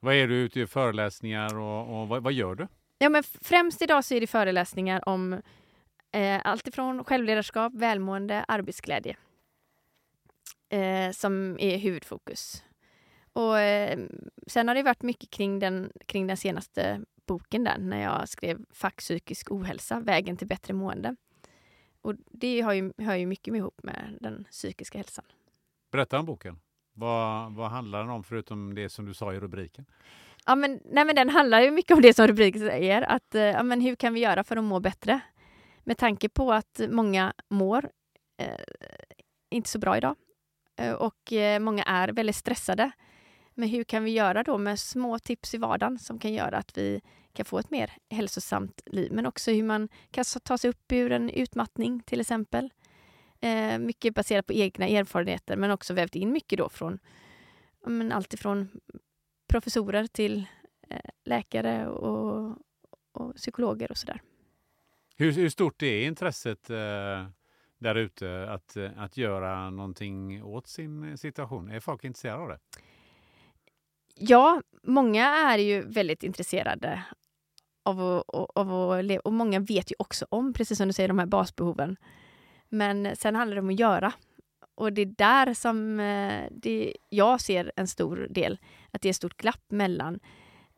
Vad är du ute i föreläsningar och, och vad, vad gör du? Ja, men främst idag så är det föreläsningar om eh, allt ifrån självledarskap, välmående, arbetsglädje eh, som är huvudfokus. Och, eh, sen har det varit mycket kring den, kring den senaste boken där, när jag skrev Fack psykisk ohälsa, vägen till bättre mående. Och det har ju, hör ju mycket ihop med den psykiska hälsan. Berätta om boken. Vad, vad handlar den om förutom det som du sa i rubriken? Ja, men, nej, men den handlar ju mycket om det som rubriken säger. Att, eh, ja, men hur kan vi göra för att må bättre? Med tanke på att många mår eh, inte så bra idag. Eh, och eh, många är väldigt stressade. Men hur kan vi göra då med små tips i vardagen som kan göra att vi kan få ett mer hälsosamt liv. Men också hur man kan ta sig upp ur en utmattning till exempel. Eh, mycket baserat på egna erfarenheter men också vävt in mycket då från men allt ifrån professorer till eh, läkare och, och psykologer och sådär. Hur, hur stort är intresset eh, där ute att, eh, att göra någonting åt sin eh, situation? Är folk intresserade av det? Ja, många är ju väldigt intresserade av att, av att leva och många vet ju också om, precis som du säger, de här basbehoven. Men sen handlar det om att göra. Och det är där som eh, det, jag ser en stor del, att det är ett stort glapp mellan,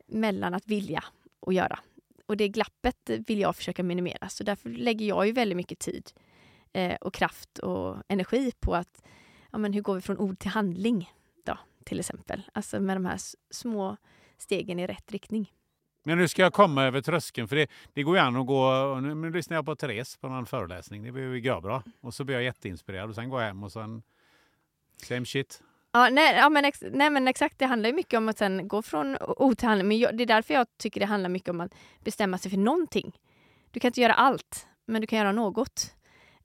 mellan att vilja och göra. Och det glappet vill jag försöka minimera, så därför lägger jag ju väldigt mycket tid eh, och kraft och energi på att, ja men hur går vi från ord till handling då, till exempel. Alltså med de här små stegen i rätt riktning. Men nu ska jag komma över tröskeln, för det, det går ju an att gå... och Nu, nu lyssnar jag på Therese på någon föreläsning, det blir ju bra. Och så blir jag jätteinspirerad och sen går jag hem och sen... Same shit. Ja, nej, ja, men ex, nej men exakt, det handlar ju mycket om att sen gå från ord till handling. Men jag, det är därför jag tycker det handlar mycket om att bestämma sig för någonting. Du kan inte göra allt, men du kan göra något.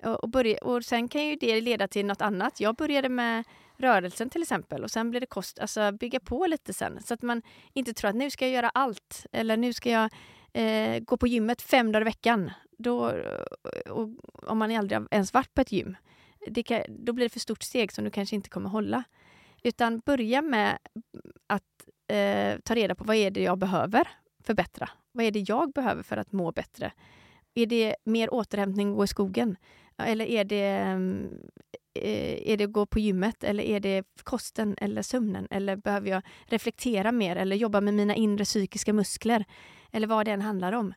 Och, börja, och sen kan ju det leda till något annat. Jag började med rörelsen till exempel och sen blir det kost, alltså bygga på lite sen. Så att man inte tror att nu ska jag göra allt eller nu ska jag eh, gå på gymmet fem dagar i veckan. Då, och, om man aldrig har ens varit på ett gym, det kan, då blir det för stort steg som du kanske inte kommer hålla. Utan börja med att eh, ta reda på vad är det jag behöver förbättra. Vad är det jag behöver för att må bättre? Är det mer återhämtning och gå i skogen? Eller är det, mm, eh, är det att gå på gymmet? Eller är det kosten eller sömnen? Eller behöver jag reflektera mer eller jobba med mina inre psykiska muskler? Eller vad det än handlar om.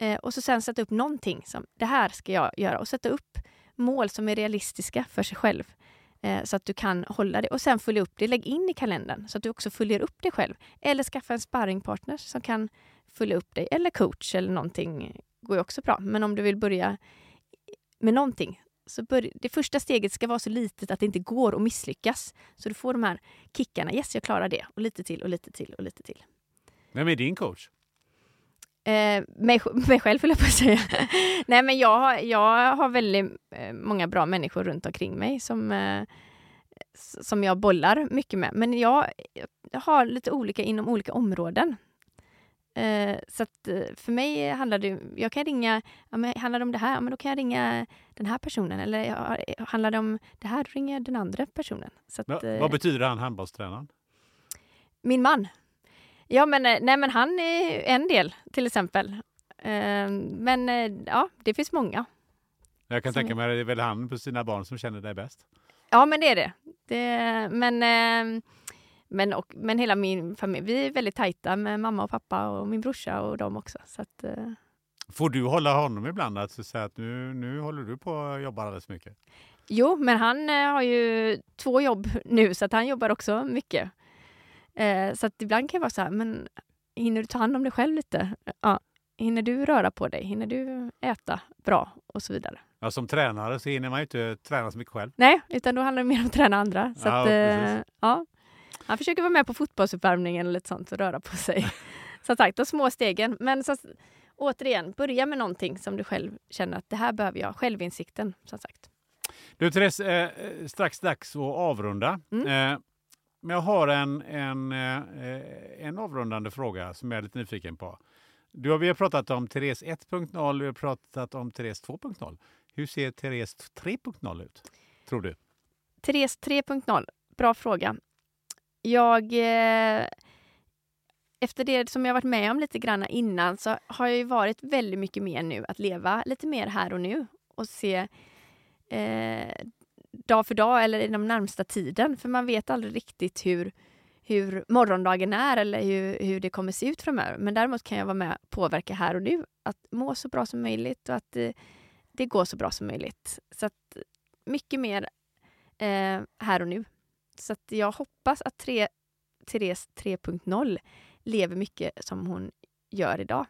Eh, och så sen sätta upp någonting som det här ska jag göra och sätta upp mål som är realistiska för sig själv eh, så att du kan hålla det och sen följa upp det. Lägg in i kalendern så att du också följer upp dig själv. Eller skaffa en sparringpartner som kan följa upp dig. Eller coach eller någonting går ju också bra. Men om du vill börja med någonting så bör, det första steget ska vara så litet att det inte går att misslyckas. Så du får de här kickarna. Yes, jag klarar det. Och lite till och lite till och lite till. Vem är din coach? Eh, mig, [LAUGHS] mig själv vill jag på att säga. Nej men jag, har- jag har väldigt eh, många bra människor runt omkring mig som, eh, som jag bollar mycket med. Men jag, jag har lite olika inom olika områden. Eh, så att eh, för mig handlar det, jag kan ringa, ja, men handlar det om det här, ja, men då kan jag ringa den här personen. Eller ja, handlar det om det här, då ringer jag den andra personen. Så att, Va- eh, Vad betyder han, handbollstränaren? min man. Ja, men, eh, nej, men han är en del, till exempel. Eh, Men ja, det finns många. Jag kan Som tänka mig att det är väl han på sina barn som känner dig bäst. Ja, men det är det. det men, eh, men, och, men hela min familj, vi är väldigt tajta med mamma och pappa och min brorsa och dem också. Så att, eh, Får du hålla honom ibland att säga att nu, nu håller du på att jobba alldeles mycket? jo, men han eh, har ju två jobb nu, så att han jobbar också mycket. Eh, Så att ibland kan jag vara så här, men hinner du ta hand om dig själv lite? Ja. Hinner du röra på dig? Hinner du äta bra? Och så vidare. Ja, som tränare så hinner man ju inte träna så mycket själv. Nej, utan då handlar det mer om att träna andra. Så Ja, att, eh, ja. Han försöker vara med på fotbollsuppvärmningen och lite sånt och röra på sig. [LAUGHS] så sagt, de små stegen. Men så, återigen, börja med någonting som du själv känner att det här behöver jag. Självinsikten, som sagt. Du Therese, eh, eh, strax dags att avrunda. Mm. Eh, men jag har en, en, eh, en avrundande fråga som jag är lite nyfiken på. Du har, vi har pratat om Therese 1.0, vi har pratat om Therese 2.0. Hur ser Therese 3.0 ut, tror du? Therese 3.0, bra fråga. Jag... Eh, efter det som jag varit med om lite grann innan så har jag ju varit väldigt mycket mer nu att leva lite mer här och nu och se eh, dag för dag eller i den närmsta tiden. För man vet aldrig riktigt hur, hur morgondagen är eller hur, hur det kommer se ut framöver. Men däremot kan jag vara med och påverka här och nu. Att må så bra som möjligt och att eh, det går så bra som möjligt. Så att mycket mer eh, här och nu. Så att jag hoppas att tre, Therese 3.0 lever mycket som hon gör idag.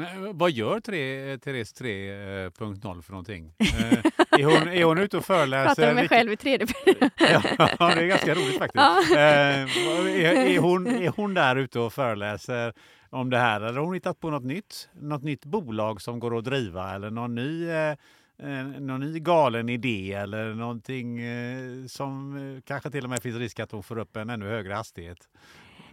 Eh, Vad gör tre, Therese 3.0 för någonting? Eh, är, hon, är hon ute och föreläser? Pratar med mig Vilket- själv i tredje [LAUGHS] Ja, det är ganska roligt faktiskt. Ja. Eh, är, är, hon, är hon där ute och föreläser om det här eller har hon hittat på något nytt? Något nytt bolag som går att driva eller någon ny, eh, eh, någon ny galen idé eller någonting eh, som eh, kanske till och med finns risk att hon får upp en ännu högre hastighet.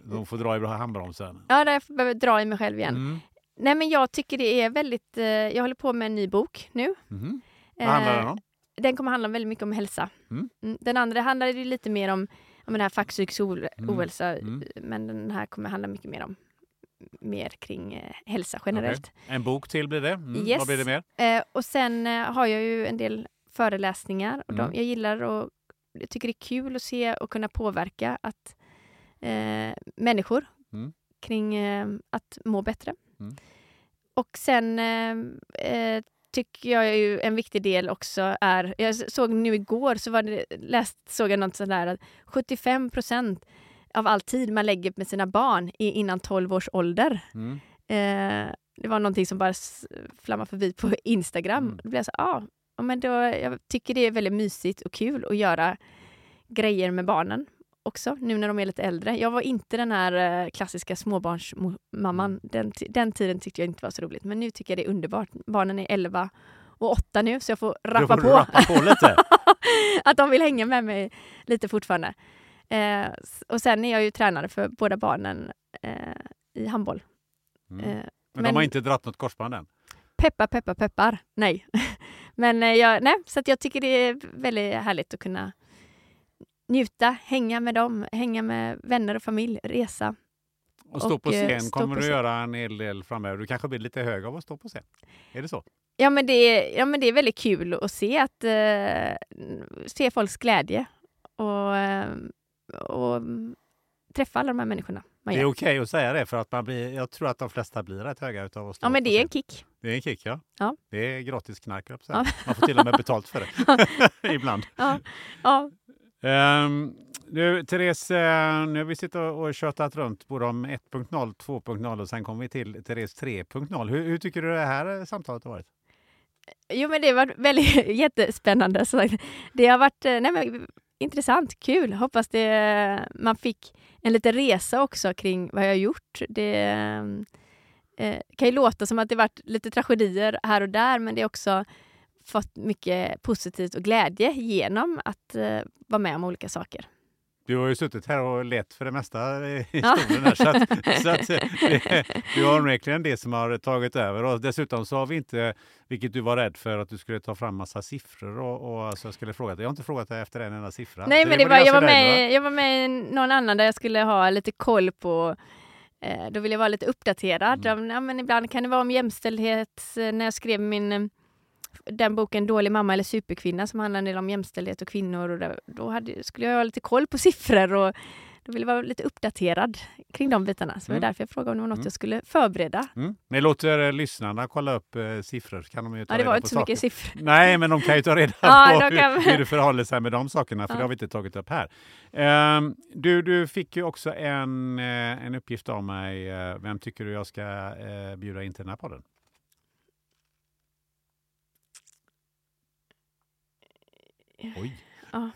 De får dra i handbromsen. Ja, där behöver jag dra i mig själv igen. Mm. Nej, men jag tycker det är väldigt... Eh, jag håller på med en ny bok nu. Mhm. Vad handlar den Eh, om? Den kommer handla väldigt mycket om hälsa. Mm. Mm, Den andra handlar ju lite mer om, om den här fackpsykisk Mm. ohälsa, Mm. men den här kommer handla mycket mer om mer kring eh, hälsa generellt. En bok till blir det. Mm. Yes. Vad blir det mer? Eh, och sen eh, har jag ju en del föreläsningar. Och Mm. de, jag gillar och jag tycker det är kul att se och kunna påverka att eh, människor Mm. kring eh, att må bättre. Mm. Och sen tycker jag ju en viktig del också är, jag såg nu igår så var det, läst, såg jag något sådär att 75 procent av all tid man lägger med sina barn är innan 12 års ålder. Mm. Eh, det var någonting som bara flammade förbi på Instagram. Mm. Då blev jag så ah, ja, men då, jag tycker det är väldigt mysigt och kul att göra grejer med barnen också, nu när de är lite äldre. Jag var inte den här eh, klassiska småbarnsmamman. Den, ti- den tiden tyckte jag inte var så roligt, men nu tycker jag det är underbart. Barnen är 11 och 8 nu, så jag får rappa får på. rappa på [LAUGHS] att de vill hänga med mig lite fortfarande. Eh, och sen är jag ju tränare för båda barnen eh, i handboll. Mm. Eh, Men, men- de har inte dratt något korsband än? Peppar, peppar, peppar. Nej. [LAUGHS] Men eh, jag, nej, så jag tycker det är väldigt härligt att kunna njuta, hänga med dem, hänga med vänner och familj, resa. Och stå Och, på eh, scen stå kommer på du scen. göra en hel del framöver. Du kanske blir lite hög av att stå på scen. Är det så? Ja men det är, ja, men det är väldigt kul att se, att, eh, se folks glädje och, och mm, träffa alla de här människorna Det är okej att säga det för att man blir, jag tror att de flesta blir rätt höga utav stå Ja men det är en kick. Det är en kick ja. Ja. Det är gratis knark på Ja. Man får till och med betalt för det. [LAUGHS] [LAUGHS] Ibland. Ja, ja, Um, nu, Therese, nu har vi suttit och och tjötat runt både om 1.0, 2.0 och sen kommer vi till Therese 3.0. Hur, hur tycker du det här samtalet har varit? Jo, men det har varit väldigt [LAUGHS] jättespännande. Så det har varit eh, nej, men, intressant, kul. Hoppas det, man fick en liten resa också kring vad jag har gjort. Det, eh, kan ju låta som att det varit lite tragedier här och där men det är också fått mycket positivt och glädje genom att eh, vara med om olika saker. Du har ju suttit här och lett för det mesta i historien här, så att, så att [LAUGHS] [LAUGHS] det, har onekligen det som har tagit över. Och dessutom så har vi inte, vilket du var rädd för, att du skulle ta fram massa siffror och, och alltså jag skulle fråga dig. Jag har inte frågat dig efter en enda siffra. Nej, Så men det var var, jag, var va? med, jag var med i någon annan där jag skulle ha lite koll på eh, då vill jag vara lite uppdaterad. Mm. Ja, men ibland kan det vara om jämställdhet. När jag skrev min den boken Dålig mamma eller superkvinna som handlar om jämställdhet och kvinnor. Och där, då hade, skulle jag ha lite koll på siffror och då ville jag vara lite uppdaterad kring de bitarna. Så det Mm. var därför jag frågade om det var något Mm. jag skulle förbereda. Mm. Men låter lyssnarna kolla upp eh, siffror kan de ju ta Ja, det var inte så saker. mycket siffror. Nej, men de kan ju ta reda [LAUGHS] Ja, på kan- hur, hur det förhåller sig med de sakerna, för Ja. det har vi inte tagit upp här. Ehm, du, du fick ju också en, eh, en uppgift av mig. Eh, Vem tycker du jag ska eh, bjuda in till den här podden? Oj, Ja,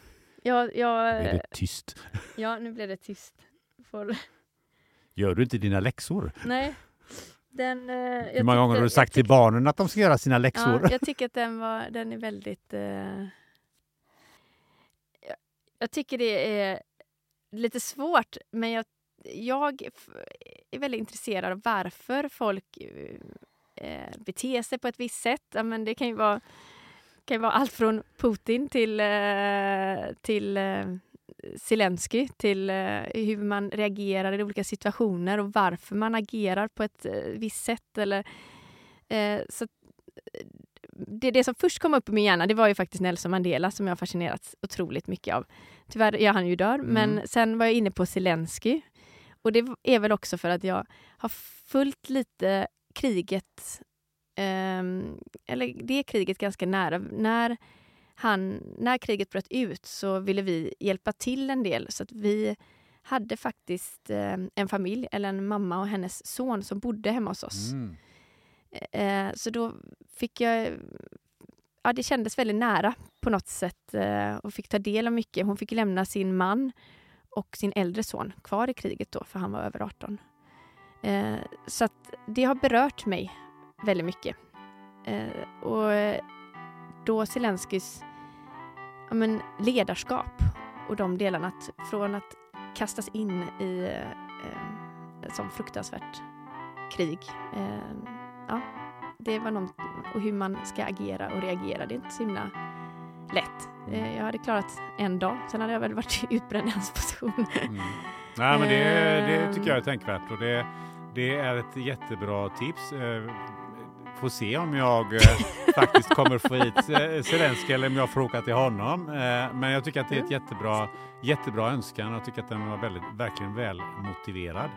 nu jag, är det tyst. ja, nu blev det tyst. Får, Gör du inte dina läxor? nej. Den, eh, jag Hur många gånger har du jag sagt till barnen att de ska göra sina läxor? Ja, jag tycker att den, var, den är väldigt... Eh, jag, jag tycker det är lite svårt, men jag, jag är väldigt intresserad av varför folk eh, beter sig på ett visst sätt. Ja, men det kan ju vara, kan ju vara allt från Putin till, eh, till eh, Zelensky, till eh, hur man reagerar i olika situationer och varför man agerar på ett visst sätt. Eller, så det, det som först kom upp i min hjärna det var ju faktiskt Nelson Mandela som jag fascinerats otroligt mycket av. Tyvärr är han ju död, Mm. men sen var jag inne på Zelensky. Och det är väl också för att jag har följt lite kriget, eller det kriget ganska nära. När, han, när kriget bröt ut så ville vi hjälpa till en del så att vi hade faktiskt eh, en familj, eller en mamma och hennes son som bodde hemma hos oss. Mm. Eh, så då fick jag... Ja, det kändes väldigt nära på något sätt eh, och fick ta del av mycket. Hon fick lämna sin man och sin äldre son kvar i kriget då, för han var över 18. Eh, så att det har berört mig väldigt mycket. Eh, och eh, då Zelenskys ja, men, ledarskap och de delarna, att, från att kastas in i eh, ett sånt fruktansvärt krig. Eh, ja, det var något, och hur man ska agera och reagera. Det är inte så himla lätt. Eh, jag hade klarat en dag, sen hade jag väl varit [LAUGHS] utbränd i hans position. Mm. [LAUGHS] Nej, men det, det Ehm. tycker jag är tänkvärt och det, det är ett jättebra tips. Får se om jag eh, faktiskt kommer få hit Zelenskyj Zelensky eller om jag får åka till honom. Eh, men jag tycker att det är ett jättebra, jättebra önskan och jag tycker att den var väldigt, verkligen väl motiverad.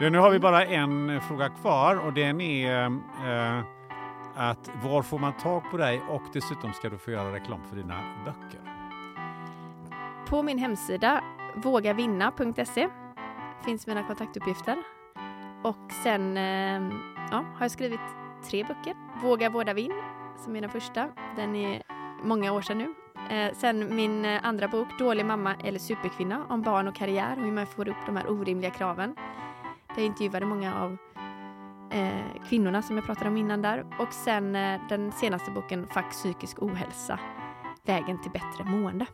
Nu har vi bara en fråga kvar och den är eh, att var får man tag på dig och dessutom ska du få göra reklam för dina böcker. På min hemsida vågavinna.se finns mina kontaktuppgifter. Och sen eh, ja, har jag skrivit tre böcker. Våga, vårda, vinn, som är den första. Den är många år sedan nu. Eh, sen min eh, andra bok, Dålig mamma eller superkvinna, om barn och karriär och hur man får upp de här orimliga kraven. Där jag intervjuade många av eh, kvinnorna som jag pratade om innan där. Och sen eh, den senaste boken, Fack psykisk ohälsa, Vägen till bättre mående.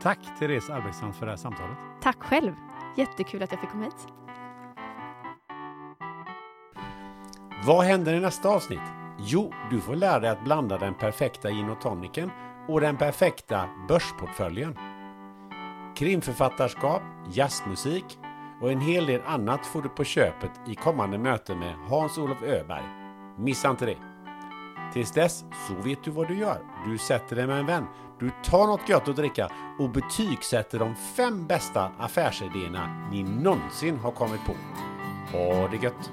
Tack Therese Albrektsson för det här samtalet. Tack själv! Jättekul att jag fick komma hit. Vad händer i nästa avsnitt? Jo, du får lära dig att blanda den perfekta gin och tonicen och den perfekta börsportföljen. Krimförfattarskap, jazzmusik och en hel del annat får du på köpet i kommande möte med Hans-Olof Öberg. Missa inte det! Tills dess så vet du vad du gör. Du sätter dig med en vän, du tar något gött att dricka och betygsätter de fem bästa affärsidéerna ni någonsin har kommit på. Ha det gött!